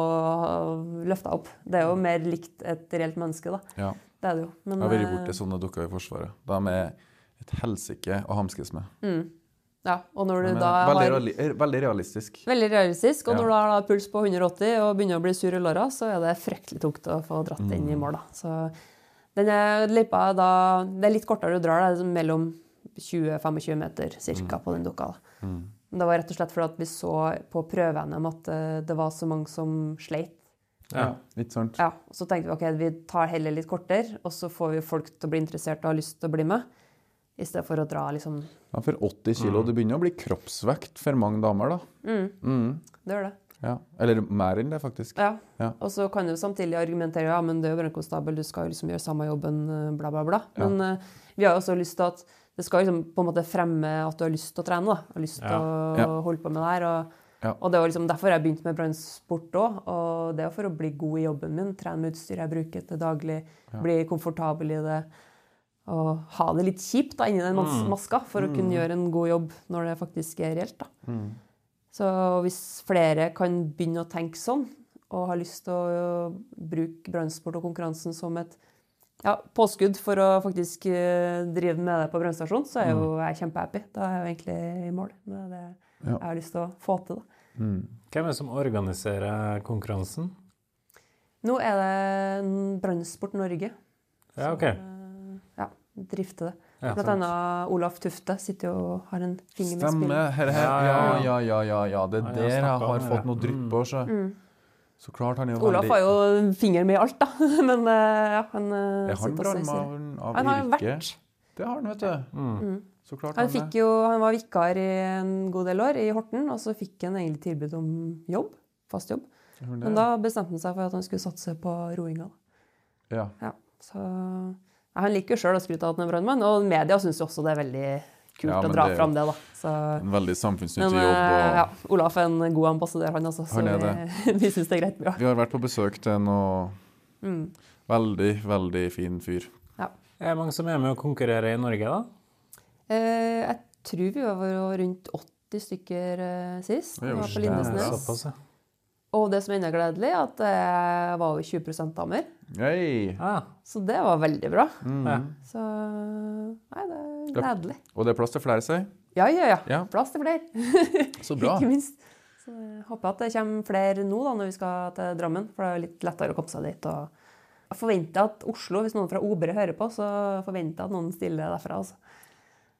løfta opp. Det er jo mer likt et reelt menneske, da. Ja. Det er det jo. Men, Jeg har vært eh, borti sånne dukker i Forsvaret. De er et helsike å hamskes med. Ja, og når du Men, da veldig, har reali er veldig realistisk. Veldig realistisk, og Ja. når du har da puls på 180 og begynner å bli sur i låra, så er det fryktelig tungt å få dratt inn Mm. i mål. da. Så denne løypa da Det er litt kortere du drar, det er liksom mellom 20-25 meter cirka på den dukka. da. Mm. Men det var rett og slett fordi at vi så på prøve-NM at eh, det var så mange som sleit. Ja, Litt sant. Ja, og Så tenkte vi ok, vi tar heller litt kortere, og så får vi folk til å bli interessert og ha lyst til å bli med. I stedet for å dra liksom Ja, for 80 kilo, det begynner å bli kroppsvekt for mange damer, da. Mm. Det gjør det. Ja. Eller mer enn det, faktisk. Ja. Ja. Og så kan du samtidig argumentere ja, men det er jo brannkonstabel, du skal jo liksom gjøre samme jobben, eh, bla, bla, bla. Men eh, vi har jo også lyst til at det skal liksom på en måte fremme at du har lyst til å trene, da. Har lyst til Ja. å Ja. holde på med det her. Og, Ja. og det var liksom derfor jeg begynte med brannsport òg. Og det er for å bli god i jobben min, trene med utstyr jeg bruker til daglig, bli komfortabel i det. Og ha det litt kjipt da, inni den mas maska for å kunne gjøre en god jobb når det faktisk er reelt. da. Så hvis flere kan begynne å tenke sånn, og har lyst til å bruke brannsport og konkurransen som et ja, påskudd for å faktisk eh, drive med det på brannstasjonen, så er jo jeg kjempehappy. Da er jeg jo egentlig i mål med det Ja. jeg har lyst til å få til. da. Hvem er det som organiserer konkurransen? Nå er det Brannsport Norge Ja, ok. ja, drifter det. Ja, Blant annet Olaf Tufte sitter jo og har en finger med spillet. Stemmer. Her, her. Ja, Ja, ja, ja, ja. Det er Ja, der jeg har fått noe drypp på. Så. Så klart han er jo Olaf veldig har jo fingeren med i alt, da. Men eh, ja, han eh, Er han brannmann av Han har yrke? vært. Det har han, vet du. Så klart Han, han, jo, han var vikar i en god del år i Horten, og så fikk han egentlig tilbud om jobb. Fast jobb. Men da bestemte han seg for at han skulle satse på roinga. Ja. Ja, så Han liker jo sjøl å skryte av at han er brannmann, og media syns jo også det er veldig kult Ja, å dra det fram det, da. Så, En veldig men samfunnsnyttig jobb. eh, Og ja, Olaf er en god ambassadør, han også, Så Han vi, vi syns det er greit, vi vi har vært på besøk til en og Mm. veldig, veldig fin fyr. Er det mange som er med og konkurrerer i Norge, da? Eh, jeg tror vi var rundt 80 stykker eh, sist. Det var på Lindesnes. Og det som er enda gledelig, at det var over 20% damer. Ah, Så det var veldig bra. Mm. Ja. Så Nei, det er Ja. gledelig. Og det er plass til flere, sier Ja, ja, ja. Ja. Plass til flere. Så bra. Ikke minst. Så jeg håper at det kommer flere nå da, når vi skal til Drammen, for det er litt lettere å komme seg dit. og jeg forventer at Oslo, hvis noen fra Obre hører på, så forventer jeg at noen stiller derfra. Altså.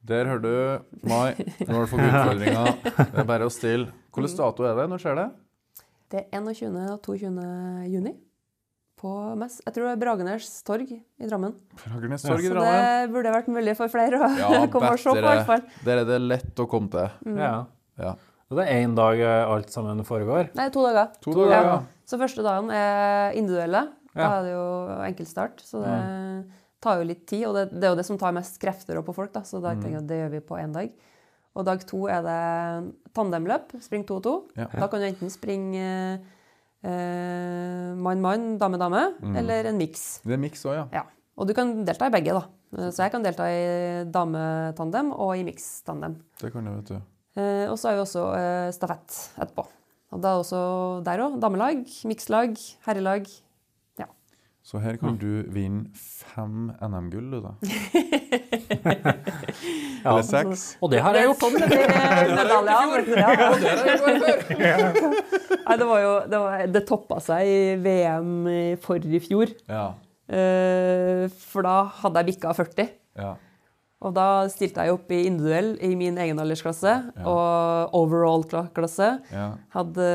Der hører du, Mai. Nå har du fått utfordringa. Det er bare å stille. Hvilken dato er det? Når skjer det? Det er 21. og 22. juni. På mest, jeg tror det er Bragernes torg i Drammen. Bragernes torg i Drammen. Så det burde vært mulig for flere å Ja, komme og se på. i hvert fall. Der er det lett å komme til. ja. Ja. Og det er én dag eh, alt sammen foregår? Nei, to dager. To dager, ja. Så første dagen er individuelle. Da er det jo enkeltstart, så det tar jo litt tid. Og det, det er jo det som tar mest krefter opp på folk, da, så da tenker jeg at det gjør vi på én dag. Og dag to er det tandemløp, spring to og to. Ja. Da kan du enten springe eh, mann-mann, dame-dame, eller en miks. Det er miks òg, ja. Ja. Og du kan delta i begge, da. Så jeg kan delta i dametandem og i mikstandem. Det kan du, vet du. Eh, og så har vi også eh, stafett etterpå. Og da er også der òg damelag, mikslag, herrelag. Så her kan du vinne fem NM-gull, du, da. Ja. Eller seks. Og det har jeg gjort! Sånn det blir medaljer. Nei, det var jo Det, var, det toppa seg i VM i fjor. Ja. Eh, for da hadde jeg bikka 40. ja. Og da stilte jeg opp i individuell i min egen aldersklasse og overall-klasse. ja. Hadde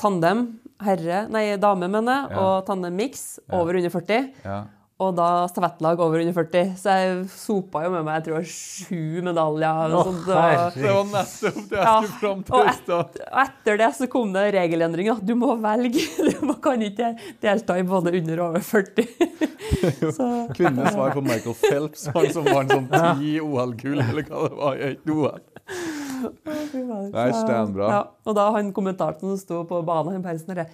tandem, herre, nei, dame, mener jeg, Ja. og tandem mix over under 40. ja. Og da stafettlag over under 40. Så jeg sopa jo med meg jeg tror, sju medaljer. sånt. Det var-. Det var nettopp det jeg Ja, skulle fram til og i stad. Og etter det så kom det regelendringer. Du må velge. Du kan ikke delta i både under og over 40. Så, Kvinnenes svar på Michael Phelps, han som vant sånn ti OL-gull, eller hva det var. i et OL. Nei, steinbra. Ja, og da han kommentaren som sto på banen, han bare sånn derre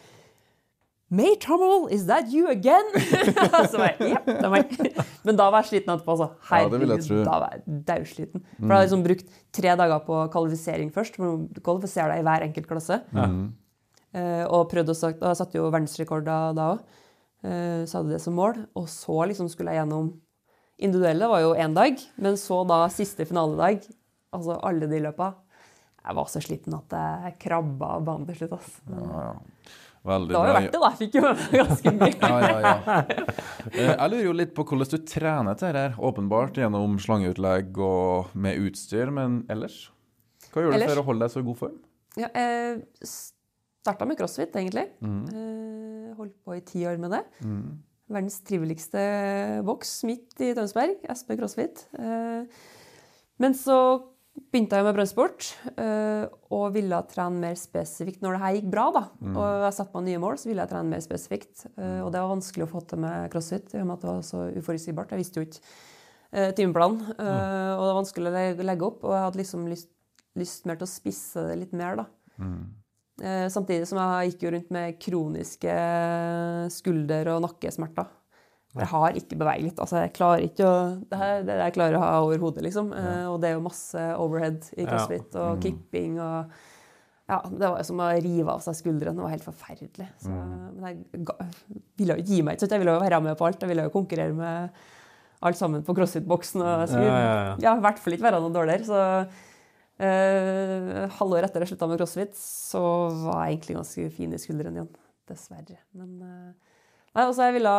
May Hummel, is that you again? så var jeg, ja, det var meg. Men da var jeg sliten etterpå. Altså. Det jeg Herregud, ja, da var jeg daudsliten. For jeg har liksom brukt tre dager på kvalifisering først. For du kvalifiserer deg i hver enkelt klasse. Eh, og prøvde å sagt, og jeg satte jo verdensrekorder da òg. Uh, så hadde det som mål. Og så liksom skulle jeg gjennom Individuelle var jo én dag, men så da siste finaledag, altså alle de løpa. Jeg var så sliten at jeg krabba av banen til slutt. Men Ja, ja. Veldig det var jo verdt det, da. Jeg fikk jo med meg ganske mye. Ja, ja, ja. Eh, Jeg lurer jo litt på hvordan du trener til dette. Åpenbart gjennom slangeutlegg og med utstyr, men ellers? Hva gjør du Ellers? for å holde deg så god form? Ja, jeg starta med crossfit, egentlig. Mm. holdt på i ti år med det. Verdens triveligste voks midt i Tønsberg. SP CrossFit. Eh, men så begynte jeg med brannsport eh, og ville trene mer spesifikt når det her gikk bra. da. Og jeg satte meg nye mål, så ville jeg trene mer spesifikt. Eh, og det var vanskelig å få til med crossfit, i og med at det var så uforutsigbart. Jeg visste jo ikke eh, timeplanen, eh, og det var vanskelig å legge, opp. Og jeg hadde liksom lyst, lyst mer til å spisse det litt mer, da. Eh, samtidig som jeg gikk jo rundt med kroniske skulder- og nakkesmerter. Jeg har ikke bevegelighet. Altså, jeg klarer ikke å Det er det jeg klarer å ha over hodet, liksom. Eh, og det er jo masse overhead i crossfit og kipping og Ja, det var som å rive av seg skuldrene. Det var helt forferdelig. Så, Men jeg ga, ville jo ikke gi meg. ikke? Jeg ville jo være med på alt. Jeg ville jo konkurrere med alt sammen på crossfit-boksen. Og jeg skulle Ja, ja, ja. ja, i hvert fall ikke være noe dårligere. Så eh, halvår etter jeg slutta med crossfit, så var jeg egentlig ganske fin i skuldrene igjen. Dessverre. Men eh, Nei, også jeg ville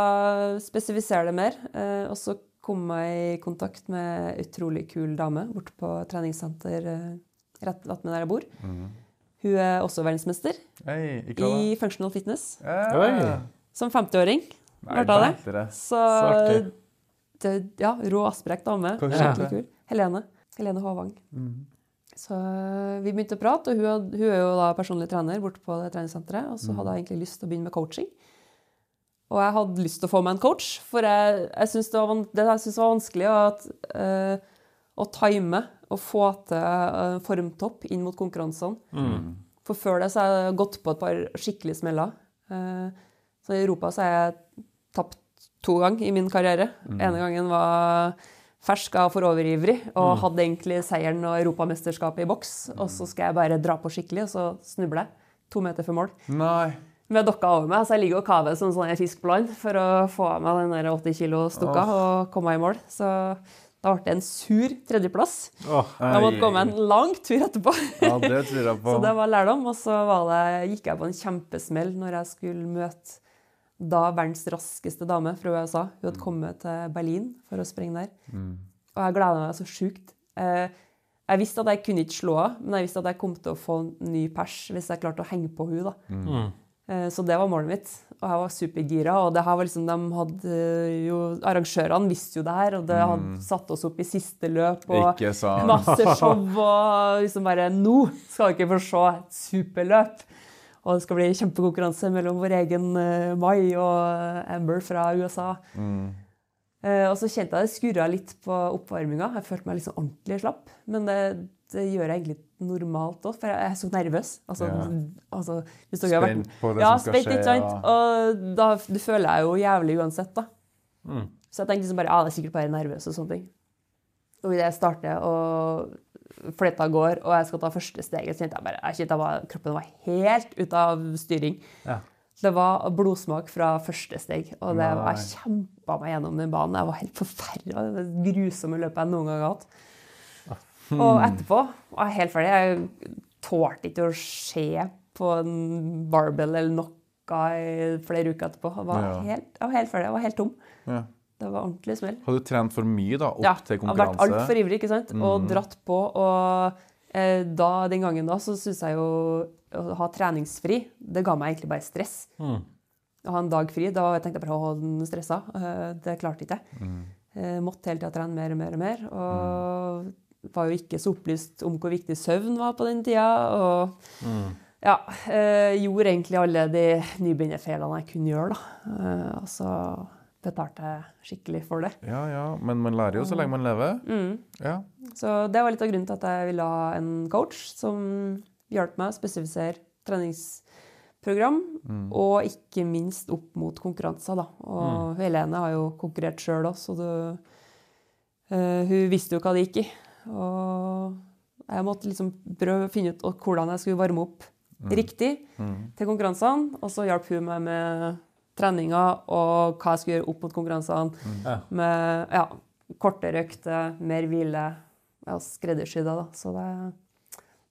spesifisere det mer. eh, og så kom jeg i kontakt med ei utrolig kul dame borte på treningssenter eh, rett ved der jeg bor. Hun er også verdensmester hey, ikke hva da? i functional fitness. Hey. Som 50-åring. Nei, Hørte av det? Så det, Ja, rå Asprek dame. Skikkelig kul. Helene. Helene Håvang. Så eh, vi begynte å prate, og hun, hun er jo da personlig trener borte på det treningssenteret. Og så hadde jeg egentlig lyst til å begynne med coaching. Og jeg hadde lyst til å få meg en coach, for jeg, jeg syntes det, var det jeg synes var vanskelig at, uh, å time og få til eh, formtopp inn mot konkurransene. For før det så har jeg gått på et par skikkelige smeller. Uh, Så i Europa så har jeg tapt to ganger i min karriere. ene gangen var fersk og for overivrig og hadde egentlig seieren og europamesterskapet i boks. Og så skal jeg bare dra på skikkelig, og så snubler jeg to meter før mål. Nei. Med dokka over meg, så jeg ligger og kaver som sånn fisk på land for å få av meg den der 80 kilo stokka og komme meg i mål. Så da ble det en sur tredjeplass. Oh, Jeg måtte gå meg en lang tur etterpå. Ja, det tror jeg på. Så det var lærdom. Og så var det, gikk jeg på en kjempesmell når jeg skulle møte da verdens raskeste dame fra USA. Hun hadde kommet til Berlin for å sprenge der. Og jeg gleda meg så sjukt. Eh, Jeg visste at jeg kunne ikke slå henne, men jeg visste at jeg kom til å få en ny pers hvis jeg klarte å henge på henne. da. Eh, Så det var målet mitt. Og jeg var supergira. Og det her var liksom, de hadde jo, arrangørene visste jo det her, og det hadde satt oss opp i siste løp. og. Masse show og liksom bare Nå skal dere få se et superløp! Og det skal bli kjempekonkurranse mellom vår egen eh, Mai og Amber fra USA. Eh, og så kjente jeg det skurra litt på oppvarminga. Jeg følte meg liksom ordentlig slapp. Men det gjør jeg egentlig normalt òg, for jeg er så nervøs. Altså, Ja. altså, Spent på det ja, som skal skje. ikke sant? Og da du føler jeg jo jævlig uansett, da. Så jeg tenkte liksom bare ja, det er sikkert bare nervøs og sånne ting. Og idet jeg starter og fletta går, og jeg skal ta første steget, så kjente jeg bare jeg kjente jeg var, kroppen var helt ute av styring. Ja. Det var blodsmak fra første steg, og det jeg kjempa meg gjennom den banen. Jeg var helt forferda. Det grusomme løpet jeg noen gang har hatt. Og etterpå var jeg helt ferdig. Jeg tålte ikke å se på en barbell eller noe i flere uker etterpå. Jeg var, Ja. helt, jeg var helt ferdig. Jeg var helt tom. Ja. Det var ordentlig smell. Hadde du trent for mye da, opp Ja, til konkurranse? Ja, vært altfor ivrig, ikke sant? Og dratt på. Og eh, da, den gangen da så syntes jeg jo å ha treningsfri, det ga meg egentlig bare stress. Å ha en dag fri, da tenkte jeg bare å holde stressa. Eh, det klarte ikke jeg. Eh, måtte hele tida trene mer og mer og mer. Og var jo ikke så opplyst om hvor viktig søvn var på den tida. Og ja, eh, gjorde egentlig alle de nybegynnerfeilene jeg kunne gjøre, da. Eh, og så betalte jeg skikkelig for det. Ja, ja, men man lærer jo så lenge man lever. Mm. Ja. Så det var litt av grunnen til at jeg ville ha en coach som hjalp meg å spesifisere treningsprogram, og ikke minst opp mot konkurranser. Da. Og Helene har jo konkurrert sjøl òg, så det, Uh, hun visste jo hva det gikk i. Og jeg måtte liksom prøve å finne ut hvordan jeg skulle varme opp riktig til konkurransene, og så hjalp hun meg med treninga og hva jeg skulle gjøre opp mot konkurransene. Ja. Med ja, kortere økter, mer hvile. Ja, skreddersydda, da. Så det,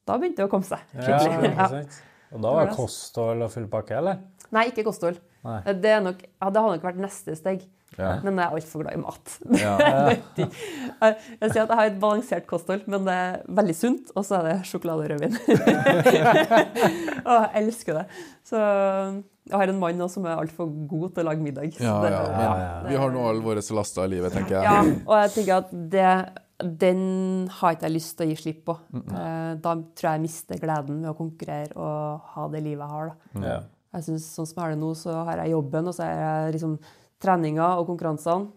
da begynte det å komme seg. Skikkelig. ikke Ja. Og da var det kosthold og full pakke, eller? Nei, ikke kosthold. Nei. Det, er nok, ja, det hadde nok vært neste steg. Ja. Men jeg er altfor glad i mat. Ja. jeg, sier at jeg har et balansert kosthold, men det er veldig sunt, og så er det sjokolade og rødvin. og jeg elsker det. Så jeg har en mann som er altfor god til å lage middag. Ja, det- ja, vi har nå alle våre laster i livet, tenker jeg. Ja, og jeg tenker at det, den har ikke jeg lyst til å gi slipp på. Eh, Da tror jeg jeg mister gleden ved å konkurrere og ha det livet jeg har. Da. Ja. Jeg synes, Sånn som jeg har det nå, så har jeg jobben, og så er jeg liksom treninga og konkurransene.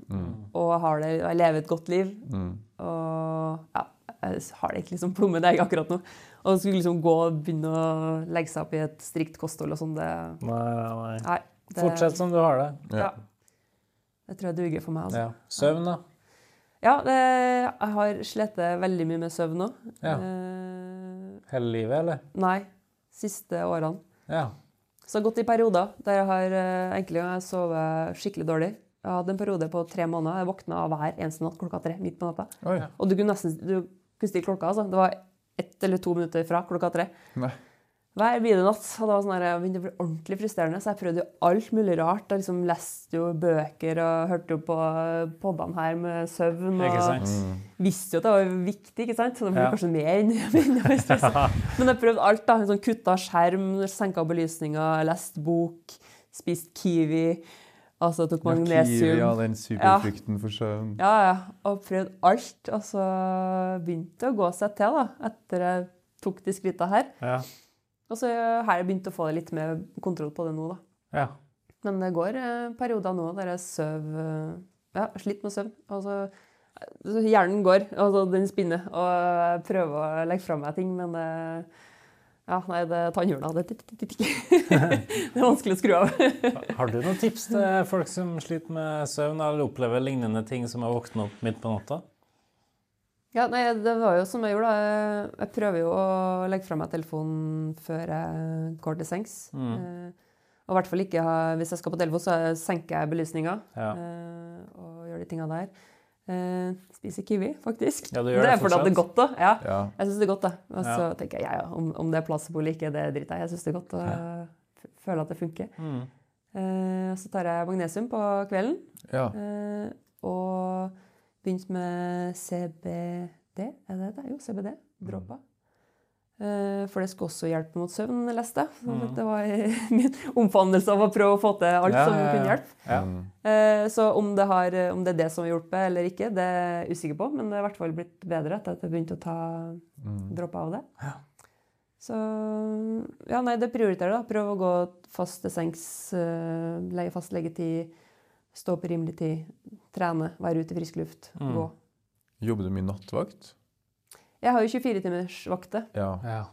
Og jeg, har det, jeg lever et godt liv. Og ja, jeg har det ikke liksom plommet egg akkurat nå. Og skulle liksom gå og begynne å legge seg opp i et strikt kosthold og sånn, det Nei, nei, nei. Det, Fortsett som du har det. Ja. Det tror jeg duger for meg. altså. Ja. Søvn, da? Ja, det, jeg har slitt veldig mye med søvn nå. Ja. Eh, Hele livet, eller? nei, siste årene. Ja. Så det har gått i perioder der jeg har eh, enkelte ganger sovet skikkelig dårlig. Jeg hadde en periode på tre måneder. Jeg våkna hver eneste natt klokka tre. midt på natta. Oi. Og du kunne nesten du kunne stille klokka. altså. Det var ett eller to minutter fra klokka tre. Nei. Hver bidige natt. Og det var sånn jeg begynte å bli ordentlig frustrerende, så jeg prøvde jo alt mulig rart. Jeg liksom leste jo bøker og hørte jo på podene her med søvn. Og sant? visste jo at det var viktig, ikke sant? så det ble Ja. kanskje mer enn. Men jeg prøvde alt. da, sånn Kutta skjerm, senka belysninga, lest bok, spist Kiwi. Altså tok Ja, Kiwi, magnesium. ja, den superfrukten for søvn. Ja, ja. Og prøvd alt. Og så begynte det å gå seg til, da, etter jeg tok de skrittene her. Ja. Og så har jeg begynt å få litt mer kontroll på det nå, da. ja. Men det går eh, perioder nå der jeg sover eh, Ja, sliter med søvn. Og så hjernen går, altså den spinner, og jeg prøver å legge fra meg ting, men ja, nei, det tannhjula. Det, det er vanskelig å skru av. Har du noen tips til folk som sliter med søvn eller opplever lignende ting som å våkne opp midt på natta? Ja, nei, det var jo som jeg gjorde. da. Jeg prøver jo å legge fra meg telefonen før jeg går til sengs. Eh, Og i hvert fall ikke ha, hvis jeg skal på telefon, så senker jeg belysninga Ja. eh, og gjør de tinga der. Eh, spiser kiwi, faktisk. Ja, det det er fordi at det er godt, da. Ja. Ja. Jeg syns det er godt, da. Og så Ja. tenker jeg ja, ja, om, om det er plass eller ikke, det driter jeg. Jeg syns det er godt og føler at det funker. Mm. Så tar jeg magnesium på kvelden. ja. Og begynt med CBD, er det det? Jo, CBD. Dråper. Eh, for det skal også hjelpe mot søvn, leste jeg. Så Det var min omfavnelse av å prøve å få til alt Ja, som ja, ja. kunne hjelpe. Ja. Mm. Eh, så om det, har, om det er det som har hjulpet eller ikke, det er jeg usikker på. Men det er i hvert fall blitt bedre etter at jeg begynte å ta Mm. dråper av det. Så ja, nei, det prioriterer jeg. da. Prøv å gå fast til sengs, leie fast leggetid, stå i rimelig tid, trene, være ute i frisk luft, Mm. gå. Jobber du mye nattvakt? Jeg har jo 24-timersvakter, Ja. Ja.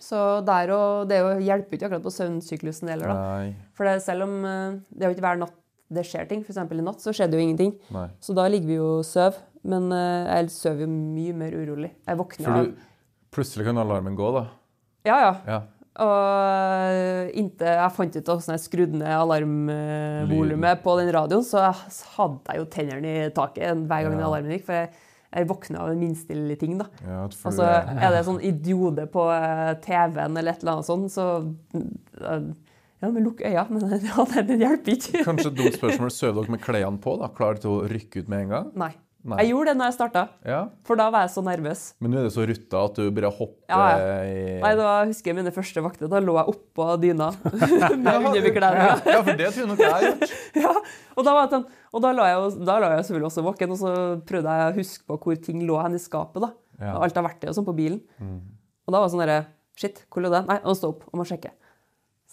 så der og det jo- hjelper ikke akkurat på søvnsyklusen heller. da. Nei. For det, selv om eh, det er jo ikke hver natt det skjer ting, f.eks. i natt, så skjedde jo ingenting. Nei. Så da ligger vi jo og sover. Men eh, jeg sover jo mye mer urolig. Jeg våkner av plutselig kan alarmen gå, da. Ja, ja. Ja. Og inntil jeg fant ut hvordan jeg skrudde ned alarmvolumet på den radioen, så hadde jeg jo tennene i taket hver gang Ja. alarmen gikk. For jeg, jeg våkna av en minste lille ting. da. ja Og så er- det det sånn idiode på eh, TV-en eller et eller annet sånt, så eh, Ja, men lukk øya. Men ja, det, hjelper ikke. Kanskje et dumt spørsmål. Sover dere med klærne på? da? Klar til å rykke ut med en gang? Nei. Nei. Jeg gjorde det når jeg starta, Ja. for da var jeg så nervøs. Men nå er det så rutta at du bare hopper Ja, i Nei, da husker jeg mine første vakter. Da lå jeg oppå dyna med underbekledninga. Ja, for det tror jeg nok jeg har gjort. Ja, og da, var det sånn, og da la jeg, da la jeg selvfølgelig også våken, og så prøvde jeg å huske på hvor ting lå hen i skapet. da. Ja. Og alt av verktøy og sånn på bilen. Og da var det sånn derre Shit, hvor lå det? Nei, å stå opp og må sjekke.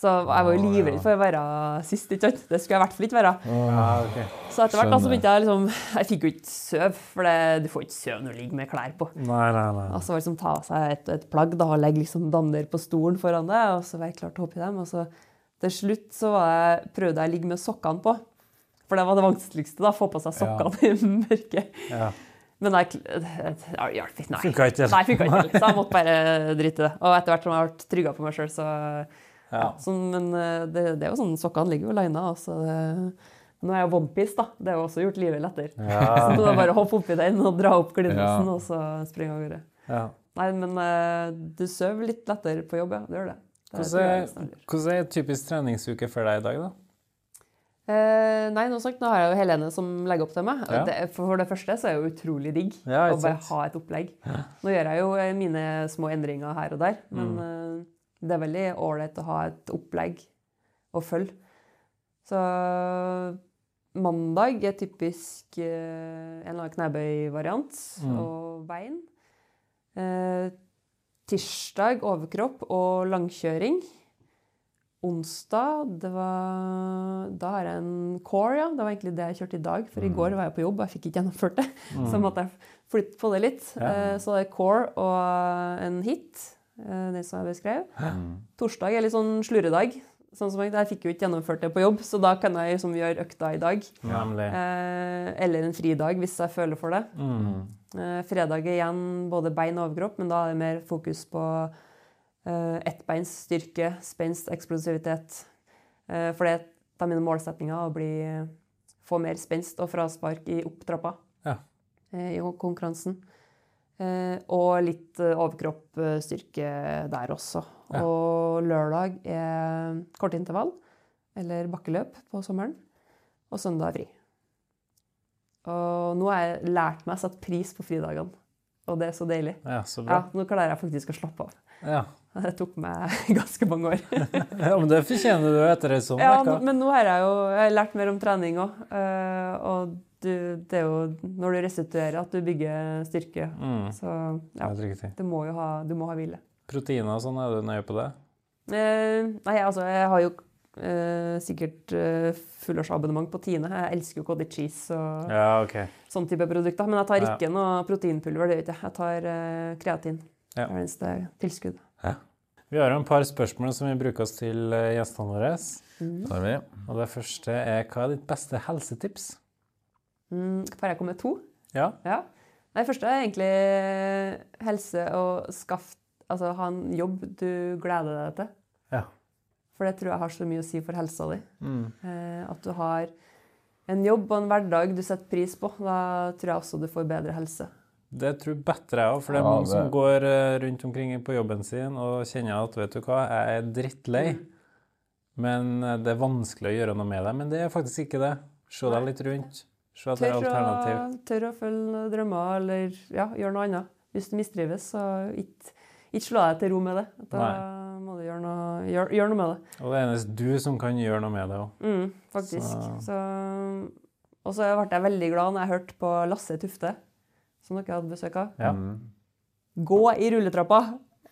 Så jeg var jo livredd for å være sist. ikke sant? Det skulle jeg i hvert fall ikke være. Ja, okay. Så etter hvert da, så begynte jeg liksom Jeg fikk jo ikke sove, for det, du får ikke sove når du ligger med klær på. Nei, nei, nei. Og så liksom Ta av seg et, et plagg da, og legge liksom dander på stolen foran deg, og så være klar til å hoppe i dem. Og så til slutt så var jeg, prøvde jeg å ligge med sokkene på. For det var det vanskeligste. da, Få på seg sokkene i mørket. Ja. Men jeg, ja, det hjalp ikke. Nei. Funka ikke. Nei, funka ikke. Så jeg måtte bare drite i det. Og etter hvert som jeg ble trygga på meg sjøl, så ja. Så, Men eh, det, det er jo sånn, sokkene ligger jo lina. Altså, nå er jeg onepiece, da. Det har jo også gjort livet lettere. Ja. Så det er bare å hoppe oppi den og dra opp glidelåsen, Ja. og så springe av gårde. Ja. Nei, men eh, du sover litt lettere på jobb, ja. Du gjør det. det Hvordan er, hvordan er typisk treningsuke for deg i dag, da? Eh, nei, nå, sagt, nå har jeg jo Helene som legger opp til meg. Ja. Det, for det første så er det jo utrolig digg Ja, å bare ha et opplegg. Nå gjør jeg jo eh, mine små endringer her og der, men Mm. Det er veldig ålreit å ha et opplegg å følge. Så mandag er typisk eh, en eller annen knebøyvariant Mm. og bein. Eh, tirsdag overkropp og langkjøring. Onsdag, det var Da har jeg en core, ja. Det var egentlig det jeg kjørte i dag. For i går var jeg på jobb, og jeg fikk ikke gjennomført det. Så måtte jeg flytte på det litt. Ja. Eh, Så det er core og en hit. Eh, Den som jeg beskrev. Torsdag er litt sånn slurredag. Sånn som jeg, jeg fikk jo ikke gjennomført det på jobb, så da kan jeg liksom gjøre økta i dag. Ja. Eh, eller en fridag hvis jeg føler for det. Mm. Eh, fredag igjen både bein og overkropp, men da er det mer fokus på eh, ettbeins styrke, spenst, eksplosivitet. Eh, for det er et av mine målsetninger å bli, få mer spenst og fraspark i opptrappa Ja. eh, i konkurransen. Eh, og litt eh, overkroppsstyrke der også. Ja. Og lørdag er kortintervall, eller bakkeløp på sommeren. Og søndag er fri. Og nå har jeg lært meg å sette pris på fridagene. Og det er så deilig. Ja, så Ja, nå klarer jeg faktisk å slappe av. Ja. Det tok meg ganske mange år. ja, men det fortjener du etter ei sånn Ja, men nå har jeg jo jeg har lært mer om trening òg. Og du, det er jo når du restituerer at du bygger styrke. Mm. Så ja, du må jo ha, du må ha hvile. Proteiner og sånn, er du nøye på det? Eh, nei, altså, jeg har jo eh, sikkert eh, fullårsabonnement på Tine. Jeg elsker jo cottage cheese og Ja, okay. sånn type produkter. Men jeg tar Ja. ikke noe proteinpulver. det gjør ikke jeg. Jeg tar eh, kreatin. Ja. Det er eneste tilskudd. Vi har jo en par spørsmål som vi bruker oss til eh, gjestene våre. Mm. Og det første er hva er ditt beste helsetips? Mm, får jeg komme med to? Ja. Ja. Nei, første er egentlig helse og skaff Altså ha en jobb du gleder deg til. Ja. For det tror jeg har så mye å si for helsa di. Mm. Eh, at du har en jobb og en hverdag du setter pris på. Da tror jeg også du får bedre helse. Det tror jeg bedre jeg òg, for det er Ja, mange som går eh, rundt omkring på jobben sin og kjenner at vet du hva, jeg er drittlei, men eh, det er vanskelig å gjøre noe med det. Men det er faktisk ikke det. Se deg litt rundt. Se etter er alternativ. tør å følge drømmer eller ja, gjøre noe annet. Hvis du mistrives, så ikke, ikke slå deg til ro med det. Da må du gjøre noe, gjør, gjør noe med det. Og det er eneste du som kan gjøre noe med det òg. Mm, faktisk. Så- Så... Og så ble jeg veldig glad når jeg hørte på Lasse Tufte, som dere hadde besøk av. Ja. Gå i rulletrappa.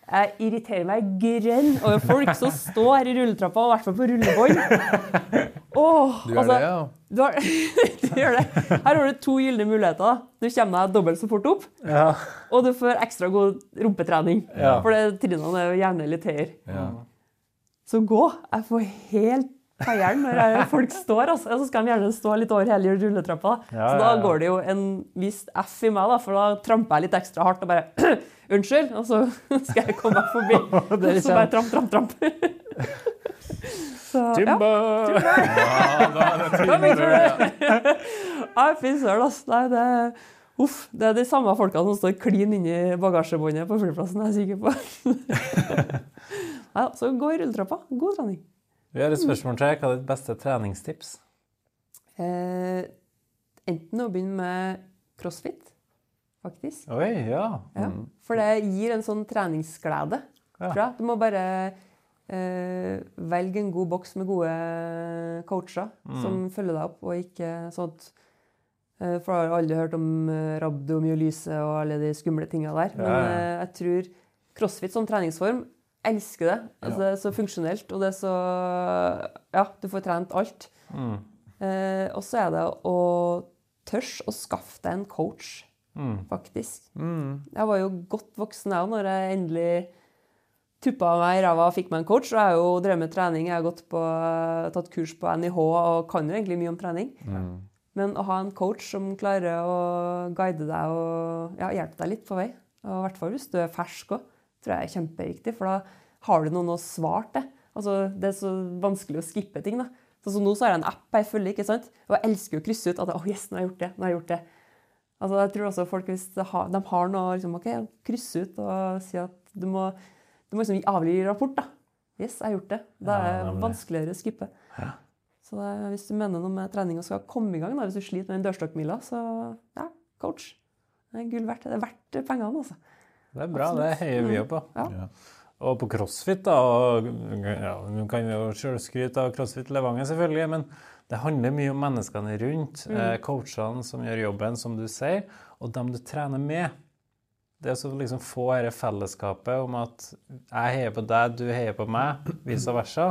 Jeg irriterer meg grønn over folk som står i rulletrappa, og i hvert fall på rullebånd. Oh, Du gjør altså, det, ja? Du, har, du gjør det. Her har du to gylne muligheter. Du kommer deg dobbelt så fort opp, Ja. og du får ekstra god rumpetrening. Ja. For det- trinnene er jo gjerne litt høyere. ja. Så gå. Jeg får helt feieren når jeg, folk står. Altså. Så skal de gjerne stå litt over hele rulletrappa. Ja, så da ja, ja. går det jo en viss F i meg, da, for da tramper jeg litt ekstra hardt og bare Unnskyld! Og så skal jeg komme meg forbi. Det Og så bare tramp, tramp, tramp. Så. Timber! ja, er timber. Nei, fy søren, ass. Nei, det Uff. Det er de samme folkene som står klin inni bagasjebåndet på flyplassen, jeg er sikker på. Nei, så gå i rulletrappa. God trening. Vi har et spørsmål til. Hva er ditt beste treningstips? Eh, enten å begynne med crossfit, faktisk. Oi, ja. Ja. For det gir en sånn treningsglede. Ja. Du må bare eh, velge en god boks med gode coacher som følger deg opp, og ikke sånn eh, For jeg har aldri hørt om eh, rabdomyolyse og alle de skumle tinga der. Men Ja, eh, jeg tror crossfit som treningsform elsker det. Altså, Det er så funksjonelt, og det er så Ja, du får trent alt. Mm. Eh, og så er det å tørre å skaffe deg en coach, Mm. faktisk. Mm. Jeg var jo godt voksen jeg når jeg endelig tuppa meg i ræva og fikk meg en coach. Og jeg har jo drevet med trening. Jeg har gått på, tatt kurs på NIH og kan jo egentlig mye om trening. Mm. Men å ha en coach som klarer å guide deg og ja, hjelpe deg litt på vei, og i hvert fall hvis du er fersk òg, tror jeg er kjempeviktig. For da har du noen å svare til. Altså, det er så vanskelig å skippe ting. da. Sånn som nå så har jeg en app jeg følger, ikke sant? og jeg elsker å krysse ut at oh, yes, nå har jeg gjort det. nå har jeg gjort det. Altså, jeg tror også folk, hvis de har, de har noe liksom, ok, krysse ut og si at du må, du må liksom avgi rapport. da. Yes, jeg har gjort det. Da er det ja, vanskeligere å skippe. Så det, hvis du mener noe med trening og skal komme i gang, da, hvis du sliter med den dørstokkmila, så ja, coach. Det er gull verdt. Det er verdt pengene, altså. Det er bra. Det heier vi jo på. Ja. Ja. Og på crossfit, da og, ja, Du kan jo sjøl skryte av CrossFit Levanger, selvfølgelig, men det handler mye om menneskene rundt. Eh, coachene som gjør jobben, som du sier, og dem du trener med. Det å liksom få dette fellesskapet om at jeg heier på deg, du heier på meg, vice versa,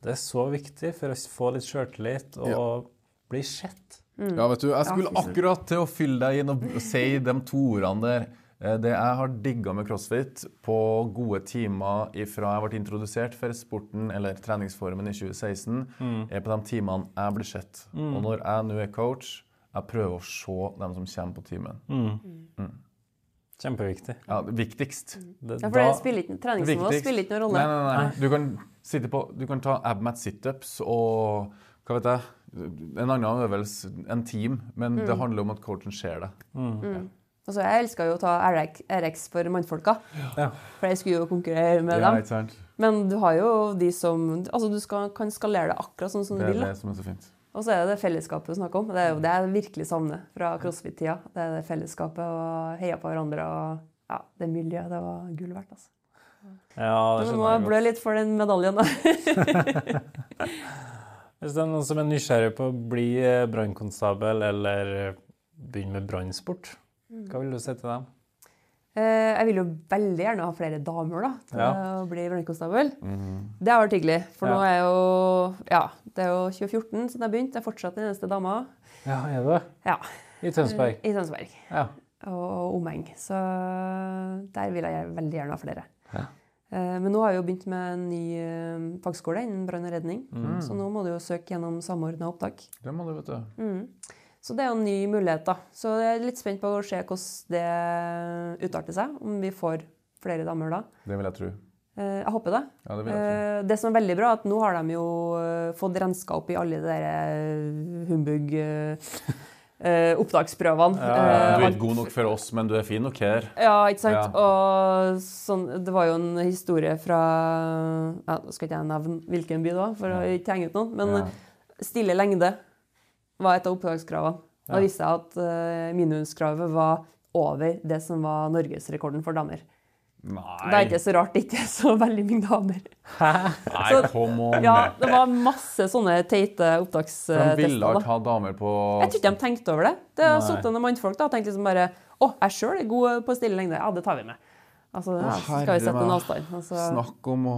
det er så viktig for å få litt sjøltillit og bli sett. Ja, vet du, jeg skulle Ja, akkurat til å fylle deg inn og si de to ordene der. Eh, Det jeg har digga med crossfit på gode timer ifra jeg ble introdusert for sporten eller treningsformen i 2016, er på de timene jeg blir sett. Og når jeg nå er coach, jeg prøver å se dem som kommer på timen. Kjempeviktig. Ja, viktigst. Det, Ja, for det spiller ikke, treningsnivå spiller ikke noen rolle. Nei, nei, nei. Du kan, sitte på, du kan ta abmat situps og hva vet jeg, en annen øvelse, en team, men det handler om at coachen ser det. Altså, jeg elska jo å ta RX, for mannfolka, Ja. for jeg skulle jo konkurrere med Ja, dem. ikke sant? Men du har jo de som Altså, du skal, kan skalere det akkurat sånn som du vil. Det er det som er så fint. Og så er det det fellesskapet du snakker om. Det er jo det jeg virkelig savner fra crossfit-tida. Det er det fellesskapet og heia på hverandre og ja, det miljøet. Det var gull verdt, altså. ja, det Du skjønner må jeg godt. blø litt for den medaljen, da. Hvis det er noen som er nysgjerrig på å bli brannkonstabel eller begynne med brannsport, hva vil du si til dem? Eh, jeg vil jo veldig gjerne ha flere damer da, til Ja. å bli brannkonstabel. Det har vært hyggelig, for nå Ja. er jo ja, det er jo 2014 siden jeg begynte. Jeg er fortsatt den eneste dama Ja, er det? ja, I Tønsberg. i Tønsberg Ja. og omheng. Så der vil jeg veldig gjerne ha flere. Ja. Eh, Men nå har jeg jo begynt med en ny eh, fagskole innen brann og redning. Så nå må du jo søke gjennom samordna opptak. Det må du, vet du. Mm. Så det er jo en ny mulighet, da. Så jeg er litt spent på å se hvordan det utarter seg. Om vi får flere damer da. Det vil jeg tro. Eh, Jeg håper det. Ja, det vil jeg tro. Eh, Det som er veldig bra, er at nå har de jo eh, fått renska opp i alle de der humbug eh, ja, Du er ikke god nok for oss, men du er fin nok her. Ja, ikke sant? Og sånn, det var jo en historie fra ja, skal ikke jeg nevne hvilken by det var, for å ikke henge ut noen. Men stille lengde var et av opptakskravene. Da Ja. viste jeg at uh, minimumskravet var over det som var norgesrekorden for damer. Det er ikke så rart det ikke er så veldig mange damer. Nei kom on. Ja, Det var masse sånne teite opptakstester. de opptakstester. ville ikke ha damer på Jeg tror ikke de tenkte over det. Det har Nei. sittet noen mannfolk da, og tenkt liksom bare Å, jeg sjøl er god på stille lengde. Ja, det tar vi med. Altså, ja, skal vi sette en avstand. Altså, Snakk om å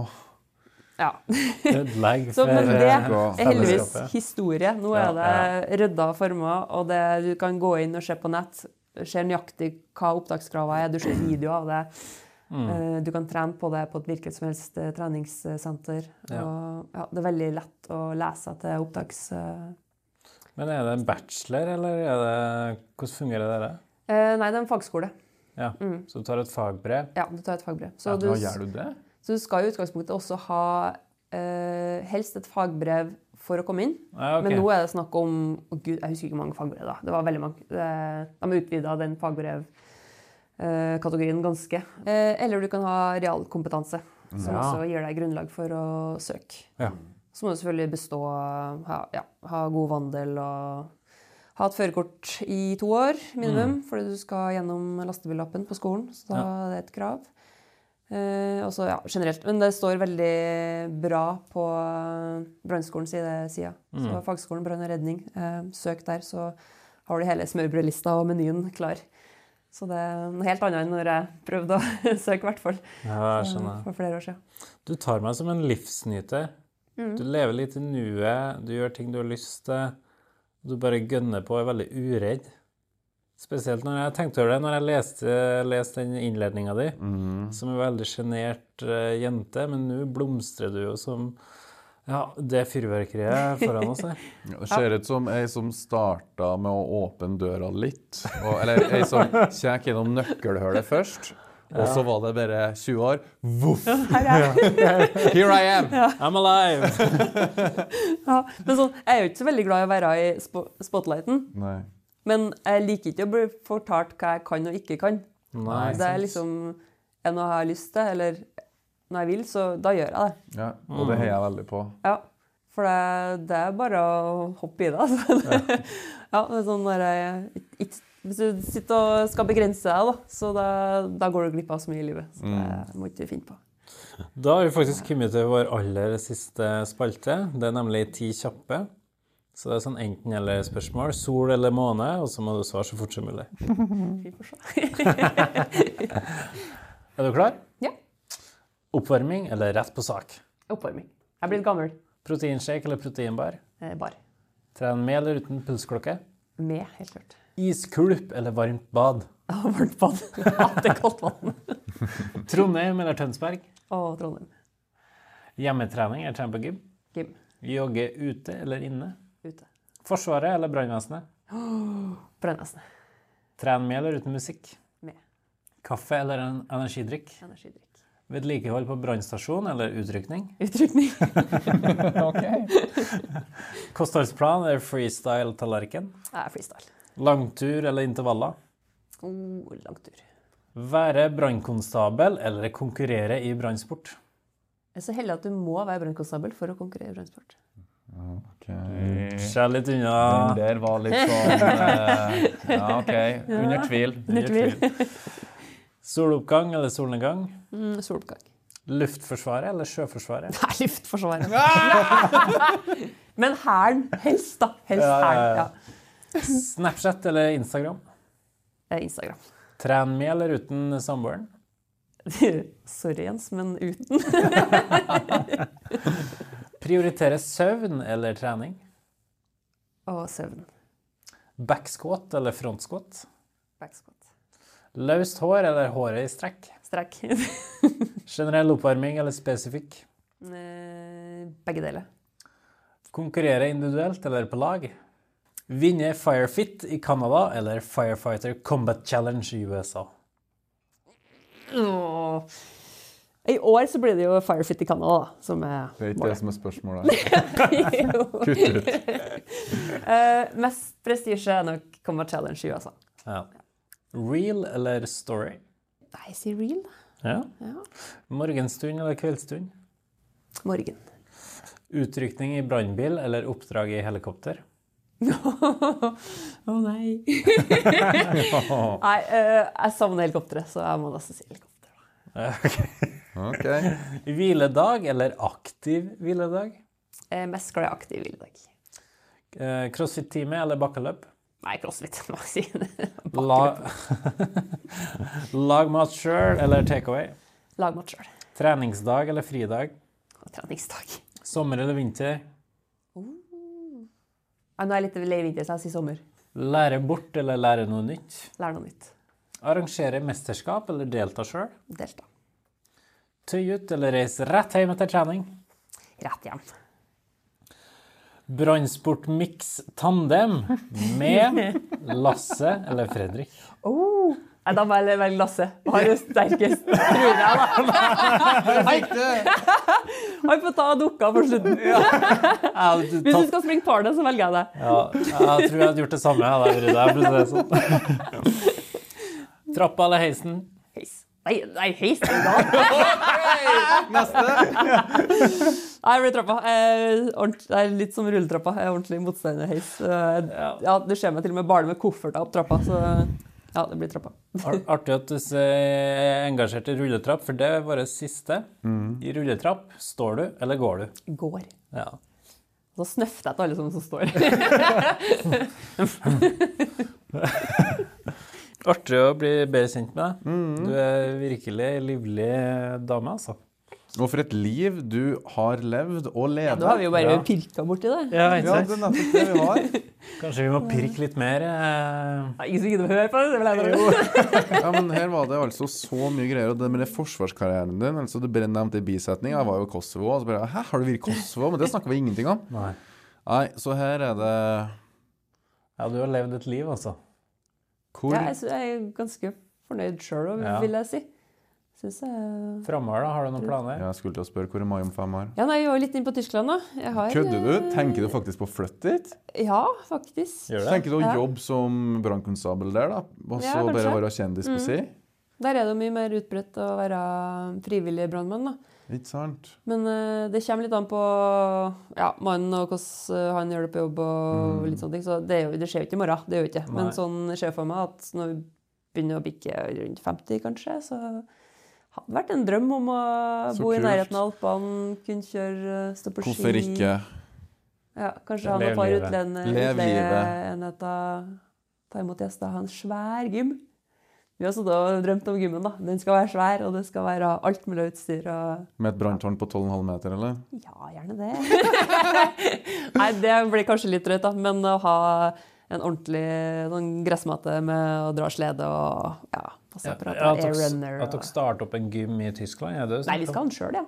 ja. Så, men det eh, er heldigvis historie. Nå er det rydda former, og det, du kan gå inn og se på nett. Se nøyaktig hva opptakskravene er. Du ser video av det. Mm. Eh, Du kan trene på det på et hvilket som helst eh, treningssenter. Ja. Og, ja, det er veldig lett å lese til opptaks... Men er det en bachelor, eller er det Hvordan fungerer det? eh, Nei, det er en fagskole. Ja. Så du tar et fagbrev? Ja, du tar et fagbrev. Så, Ja, du, gjør du det? Så du skal i utgangspunktet også ha eh, helst et fagbrev for å komme inn. Ja, okay. Men nå er det snakk om oh, Gud, Jeg husker ikke mange fagbrev da. Det var veldig mange. De De utvida den fagbrevkategorien ganske. Eh, eller du kan ha realkompetanse, som Ja. også gir deg grunnlag for å søke. Ja. Så må du selvfølgelig bestå, ha, ja, ha god vandel og ha et førerkort i to år minimum, fordi du skal gjennom lastebillappen på skolen. Så da er det et krav. Eh, også, ja, generelt. Men det står veldig bra på brannskolens side. Mm. Så fagskolen brann og redning. Eh, søk der, så har du hele smørbrødlista og menyen klar. Så det er noe helt annet enn når jeg prøvde å søke, i hvert fall. Ja, jeg skjønner. For flere år siden. Du tar meg som en livsnyter. Mm. Du lever litt i nuet, du gjør ting du har lyst til. Du bare gønner på og er veldig uredd. Spesielt når jeg tenkte over det når jeg leste, leste den innledninga di, som en veldig sjenert uh, jente, men nå blomstrer du jo som ja, det fyrverkeriet foran oss her. Det ser ut som ei som starta med å åpne døra litt. Og, eller ei som kjekk gjennom nøkkelhullet først. Og så var det bare 20 år. Voff! Here I am! I'm alive! Ja, men sånn, jeg er jo ikke så veldig glad i å være i spotlighten. Nei. Men jeg liker ikke å bli fortalt hva jeg kan og ikke kan. Nei, det er liksom Er noe jeg har lyst til, eller når jeg vil, så da gjør jeg det. Ja, og det heier jeg veldig på. Ja. For det, det er bare å hoppe i det, altså. ja, det er sånn der, jeg- ikke- Hvis du sitter og skal begrense deg, da, så da, da går du glipp av så mye i livet. Så det må ikke finne på. Da har vi faktisk kommet til vår aller siste spalte. Det er nemlig ti kjappe. Så det er sånn enten-eller-spørsmål. Sol eller måne, og så må du svare så fort som mulig. Vi får se. Er du klar? ja. Oppvarming eller rett på sak? Oppvarming. Jeg er blitt gammel. Proteinshake eller proteinbar? Eh, bar. Tren med eller uten pulsklokke? Med, helt klart. Iskulp eller varmt bad? Oh, varmt bad. Hater kaldt vann. Trondheim eller Tønsberg? Å, Trondheim. Hjemmetrening eller trene på gym? Gym. Jogge ute eller inne? Forsvaret eller brannvesenet? Brannvesenet. Tren med eller uten musikk? Med. Kaffe eller en energidrikk? Energidrikk. Vedlikehold på brannstasjon eller utrykning? Utrykning. Kostholdsplan eller freestyle-tallerken? Er freestyle. Langtur eller intervaller? Oh, langtur. Være brannkonstabel eller konkurrere i brannsport? Jeg er så heldig at du må være brannkonstabel for å konkurrere i brannsport. Ok. Se litt Den unna. der var litt sånn eh, Ja, OK. Under tvil. Under tvil. Soloppgang eller solnedgang? Mm, soloppgang. Luftforsvaret eller Sjøforsvaret? Nei, Luftforsvaret. Men hæren. Helst, da. Helst Ja, ja, hæren. ja. Ja. Snapchat eller Instagram? Eh, Instagram. Tren med eller uten samboeren? Sorry, Jens, men uten. Prioritere søvn eller trening? Og søvn. Backsquat eller frontsquat? Backsquat. Løst hår eller håret i strekk? Strekk. Generell oppvarming eller spesifikk? Eh, Begge deler. Konkurrere individuelt eller på lag? Vinne Firefit i Canada eller Firefighter Combat Challenge i USA? Åh. I år så blir det jo Firefit i Canada, da, som er Det er ikke det som er spørsmålet. Kutt ut. uh, mest prestisje er nok Combat Challenge i USA. Ja. Real eller story? Nei, jeg sier real. Ja. Ja. Morgenstund eller kveldsstund? Morgen. Utrykning i brannbil eller oppdrag i helikopter? Å nei. nei, uh, jeg savner helikopteret, så jeg må nesten si helikopter. Da. Ok. Hviledag eller aktiv hviledag? Er mest glad i aktiv hviledag. Eh, Crossfit-time eller bakkeløp? Nei, crossfit, må jeg si. La... Lag sjøl eller takeaway? Lag mat sjøl. Treningsdag eller fridag? Treningsdag. Sommer eller vinter? Ja, nå er jeg litt lei vinter, så jeg sier sommer. Lære bort eller lære noe nytt? Lære noe nytt. Arrangere mesterskap eller delta sjøl? Delta. Tøy ut eller reise rett hjem etter trening? Rett hjem. Brannsportmiks tandem med Lasse eller Fredrik? Oh. Nei, da må jeg velge Lasse. Har jo sterkest, tror jeg, da. Han får ta dukka på slutten. Hvis du skal springe tårnet, så velger jeg det. ja, jeg tror jeg hadde gjort det samme. Jeg hadde vært der, for å si det sånn. Trappa eller heisen? Heis. Nei, nei heis er galt. Neste. Nei, det blir trappa. Eh, Det er litt som rulletrappa. Jeg er ordentlig motstander heis. Eh, Ja, det skjer meg til og med bare med kofferter opp trappa, så ja, det blir trappa. Artig at du er engasjert i rulletrapp, for det er vår siste. I rulletrapp, står du eller går du? Går. Ja. Så snøfter jeg til alle som står. Artig å bli bedre kjent med deg. Du er virkelig en livlig dame, altså. Og for et liv du har levd og leder. Nå har vi jo bare Ja. pirka borti det. Ja, Ja, det er nettopp det vi har. Kanskje vi må pirke litt mer. eh. Ingen som gidder å høre på det? det Ja, men her var det altså så mye greier. Og det med det forsvarskarrieren din altså Du nevnte i bisetninga. Jeg var jo i Kosovo. Og så bare Hæ, har du vært i Kosovo? Men det snakker vi ingenting om. Nei. Nei, så her er det Ja, du har levd et liv, altså. Hvor Ja, jeg, jeg er ganske fornøyd sjøl, Ja. vil jeg si. Syns jeg Framover, da? Har du noen planer? Jeg skulle til å spørre hvor er mai om fem år. Ja, nei, jeg var litt inne på Tyskland, da. Har, Kødder du? eh, Tenker du faktisk på å flytte dit? Ja, faktisk. Gjør det? Tenker du å Ja. jobbe som brannkonstabel der, da? Og så Ja, bare være kjendis på si? Der er det jo mye mer utbredt å være frivillig brannmann, da. Ikke sant? Men uh, det kommer litt an på ja, mannen og hvordan eh, han gjør det på jobb. og litt sånne ting. Så det, er jo, det skjer jo ikke i morgen. det gjør jo ikke. Nei. Men sånn skjer for meg at når vi begynner å bikke rundt 50, kanskje, så hadde det vært en drøm om å Så bo i nærheten av Alpene, kunne kjøre, eh, stå på ski. Hvorfor ikke? Ja, kanskje ha Lev noen par livet. utleie- Lev utleieenheter. Ta imot gjester. Ha en svær gym. Vi har og drømt om gymmen. da. Den skal være svær, og det skal være alt mulig utstyr. og... Med et branntårn på 12,5 meter, eller? Ja, gjerne det. Nei, det blir kanskje litt drøyt, da. Men å ha en ordentlig sånn gressmatte med å dra slede og ja, passe på ja, at det er dere- runner. At dere starter opp en gym i Tyskland? Er det Nei, vi skal ha den sjøl, ja.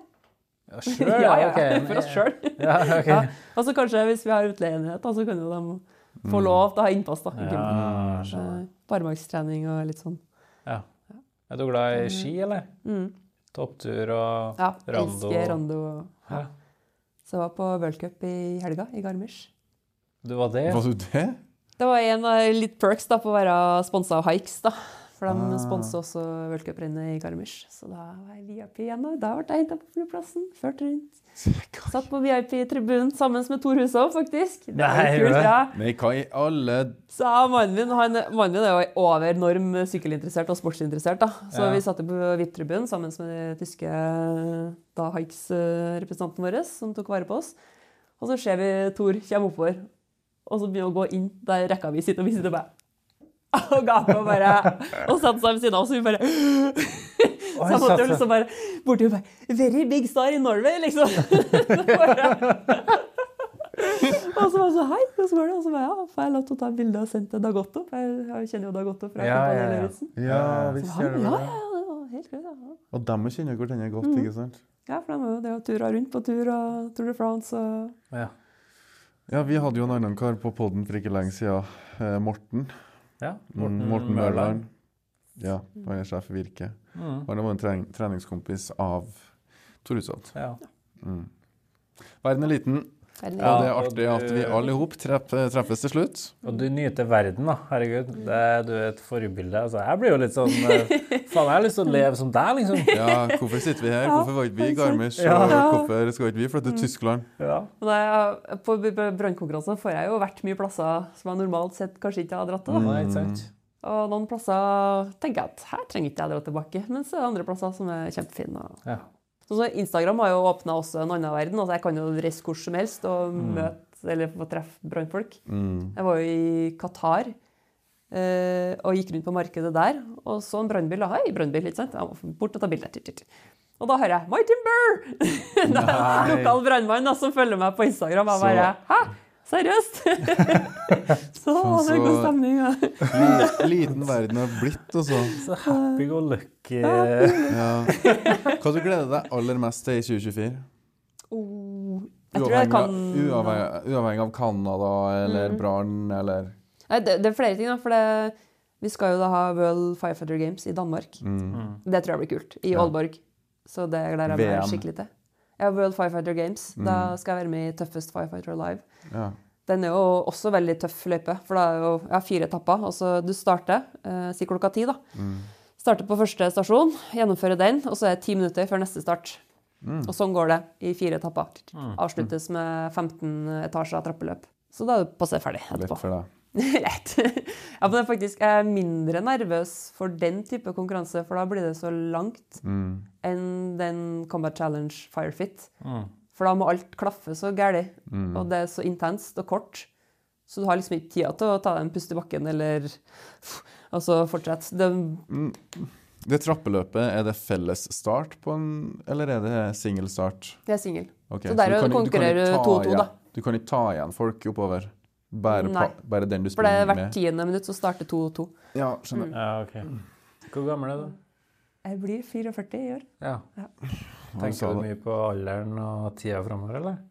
Ja, sure, ja, ja, okay. For oss sjøl. Ja, okay. Ja. Og så kanskje hvis vi har utleienhet, så kan jo de få lov til å ha innpass. da. Ja. Eh, Barmarkstrening og litt sånn. Ja. Er du glad i ski, eller? Mm. Topptur og Ja, rando? elsker rando. Ja. Så jeg var på World Cup i helga, i Garmisch. Du var det? Var du det? Det var en av litt perks da, på å være sponsa av Hikes, da. For de Ah. sponser også World Cup-rennet i Garmisch. Så da var jeg VIP igjen, og da ble jeg henta på flyplassen. Ført rundt. Satt på VIP-tribunen sammen med Tor Hushov, faktisk. Det var Nei, kult, ja. Nei, hva i alle Så mannen min, han, mannen min er jo over norm sykkelinteressert og sportsinteressert. da. Så Ja. vi satt på VIP-tribunen sammen med den tyske da Hikes-representanten vår, som tok vare på oss. Og så ser vi Tor komme oppover, og så begynner han å gå inn der rekka vi sitter, og vi sitter bare og gaper og bare Og setter seg ved siden av oss, og vi bare Så jeg måtte jo liksom bare borti og bare Very big star in Norway, liksom. og så var det så Hei, og så var det? Og så bare Ja, får jeg lov til å ta bilde og sende til Dagotto? For jeg, kjenner jo Dagotto fra Ja, Kompani ja, ja. Lauritzen. Ja, visst han, gjør det ja, ja, det var helt greit. Ja. Og dem kjenner hverandre godt, Mm. ikke sant? ja, for de har jo det å ture rundt på tur og Tour de France og Ja. Ja, vi hadde jo en annen kar på podden for ikke lenge siden. Eh, Morten. ja. Morten, Morten Mørland. Ja, det var en sjef i Virke. Mm. Var en trening, treningskompis av Tor Hushovd. Ja. Mm. Verden er liten, ja, og det er artig at vi alle i hop treffes til slutt. Og du nyter verden, da. Herregud. Det, du er et forbilde. Altså, jeg blir jo litt sånn eh, Faen, jeg har lyst til å leve som deg, liksom. Ja, hvorfor sitter vi her? Hvorfor var ikke vi i Garmisch? Ja. Og hvorfor skal ikke vi flytte til Tyskland? Ja. Jeg- På brannkonkurranser får jeg jo vært mye plasser som jeg normalt sett kanskje ikke har dratt til. da. Og noen plasser tenker jeg at her trenger ikke jeg dra tilbake. Mens det er andre plasser som er kjempefine. Ja. Så så Instagram har jo åpna også en annen verden. altså Jeg kan jo reise hvor som helst og møte eller få treffe brannfolk. Mm. Jeg var jo i Qatar eh, og gikk rundt på markedet der og så en brannbil. Hei, brannbil, ikke sant? Jeg må bort og ta bilde. Og da hører jeg 'My Timber!' Det er en lokal brannmann som følger meg på Instagram. Jeg bare 'Hæ? Seriøst?' så det er god stemning. Ja. Liten verden har blitt, altså. Så happy go lucky. Ja. Hva du gleder deg aller mest til i 2024? Oh, jeg tror jeg Uavhengig, kan uavhengig, uavhengig av Canada eller Mm. brann eller Nei, det, det er flere ting, da. For det, vi skal jo da ha World Firefighter Games i Danmark. mm. Det tror jeg blir kult. I Ja. Aalborg. Så det gleder jeg meg skikkelig til. Ja, World Firefighter Games. Da Mm. skal jeg være med i Tøffest Firefighter Alive. Ja. Den er jo også veldig tøff løype, for det er jo ja, fire etapper. Og så du starter, eh, si klokka ti, da. Mm. Starter på første stasjon, gjennomfører den, og så er det ti minutter før neste start. Mm. Og sånn går det i fire etapper. Mm. Avsluttes med 15 etasjer trappeløp. Så da er du passe ferdig etterpå. etterpå. for deg. Lett. ja, men det er faktisk, jeg er mindre nervøs for den type konkurranse, for da blir det så langt Mm. enn den Combat Challenge Firefit. Mm. For da må alt klaffe så gærent, Mm. og det er så intenst og kort. Så du har liksom ikke tida til å ta deg en pust i bakken eller altså fortsette. Det, Det trappeløpet, er det felles start på en Eller er det single start? det er singel. Okay, Så der konkurrerer du konkurrerer 2-2 da. Du kan ikke ta igjen folk oppover? Bare, Nei. bare den du For det er hvert med? tiende minutt så starter 2-2. Ja, skjønner. Ja, ok. Hvor gammel er du? Jeg blir 44 i år. Ja. Ja. Tenker du mye på alderen og tida framover, eller?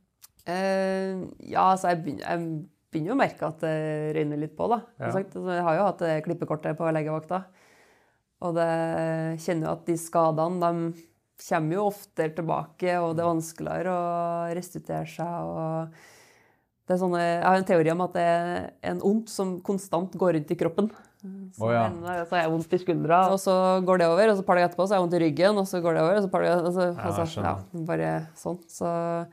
Eh, ja, altså jeg begynner, jeg begynner jo å merke at det røyner litt på, da. Ja. Sagt, altså, jeg har jo hatt det klippekortet på legevakta. Og det kjenner jo at de skadene de kommer jo oftere tilbake, og det er vanskeligere å restituere seg. og sånne, Jeg har en teori om at det er en ondt som konstant går rundt i kroppen. Så, oh, ja. en- så har jeg vondt i skuldra, og så går det over, og så et par dager etterpå så har jeg vondt i ryggen, og så går det over, og så par dager, altså, Ja, altså, ja, bare sånn. Så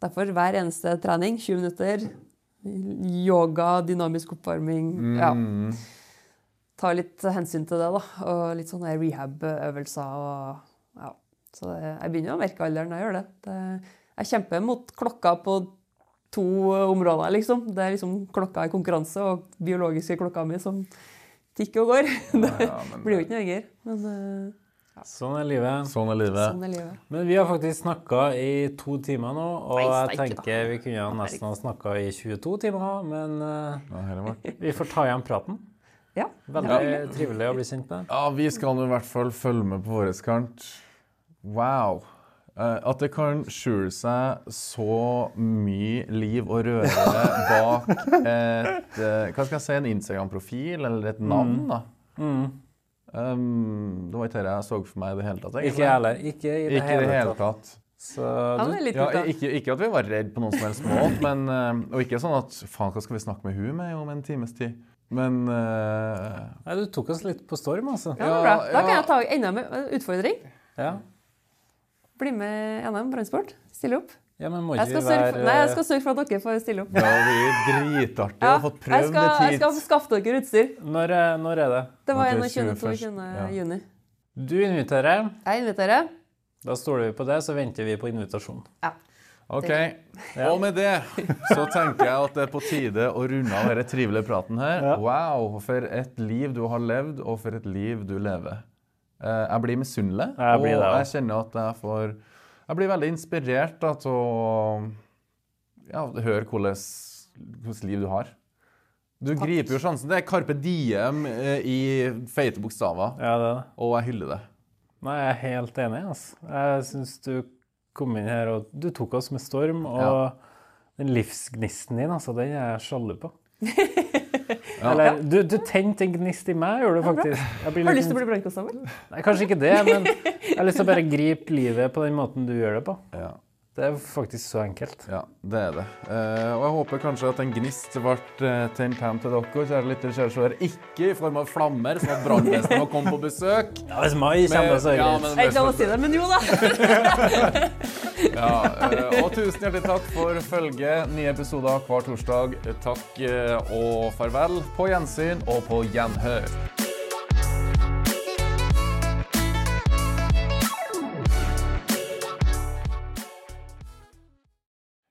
derfor hver eneste trening, 20 minutter, yoga, dynamisk oppvarming, ja, Mm. ta litt hensyn til det da, og litt sånne rehab-øvelser, og ja. Så jeg begynner å merke alderen når jeg gjør det. det. Jeg kjemper mot klokka på to områder, liksom. Det er liksom klokka i konkurranse og biologiske klokka mi som tikker og går. Det Ja, men- blir jo ikke noe lenger, men ja. Sånn er livet. Sånn er livet. sånn er livet. Men vi har faktisk snakka i to timer nå, og Nei, jeg da. tenker vi kunne nesten ha snakka i 22 timer, men eh, Ja, vårt. vi får ta igjen praten. Ja. Veldig trivelig å bli kjent med. Ja, vi skal nå i hvert fall følge med på vår kant. Wow. Eh, At det kan skjule seg så mye liv og røre bak et eh, Hva skal jeg si, en Instagram-profil eller et navn, da. Mm. Um, det var ikke det jeg så for meg i det hele tatt. egentlig. Ikke jeg heller. Ikke i det Ikke hele, det hele tatt. Så du, er Ja, ikke, ikke at vi var redd på noen som helst måte, men, eh, og ikke sånn at faen, hva skal vi snakke med hun med om en times tid? Men uh, nei, du tok oss litt på storm, altså. Ja, det var bra. Da kan jeg ta enda en utfordring. Ja, Bli med i NM Brannsport. Stille opp. ja men må Jeg skal, sørge være for, nei, jeg skal sørge for at dere får stille opp. det blir dritartig å Ja, ha fått jeg prøvd skal, det jeg skal skaffe dere utstyr. når, er- når er det? Det var Ok, 21. 21. 22. Ja. juni. Du inviterer. Jeg inviterer. Da stoler vi på det, så venter vi på invitasjonen. Ja. OK. Og med det så tenker jeg at det er på tide å runde av denne trivelige praten her. Wow, for et liv du har levd, og for et liv du lever. Eh, Jeg blir misunnelig, og blir og det jeg kjenner at jeg får Jeg blir veldig inspirert da, til å ja, høre hvordan liv du har. Du griper jo sjansen. Det er Carpe Diem eh, i feite bokstaver, Ja, det det. og jeg hyller det. Nei, jeg er helt enig. Altså. Jeg syns du kom inn her, og du tok oss med storm. Og Ja. den livsgnisten din, altså, den er jeg sjalu på. Eller, du, du tente en gnist i meg, gjorde du faktisk. Jeg blir Har du lyst til å bli brannkonstabel? Nei, kanskje ikke det, men jeg har lyst til å bare gripe livet på den måten du gjør det på. Ja. Det er faktisk så enkelt. Ja, det er det. Eh, og jeg håper kanskje at en gnist ble uh, tent hjem til dere, kjære lytter, kjære seere. Ikke i form av flammer, sånn at brannvesenet må komme på besøk. Ja, Hvis mai kommer, så er det greit. Jeg er ikke å si det, men jo da. ja, eh, og tusen hjertelig takk for følget. Nye episoder hver torsdag. Takk eh, og farvel. På gjensyn og på gjenhør.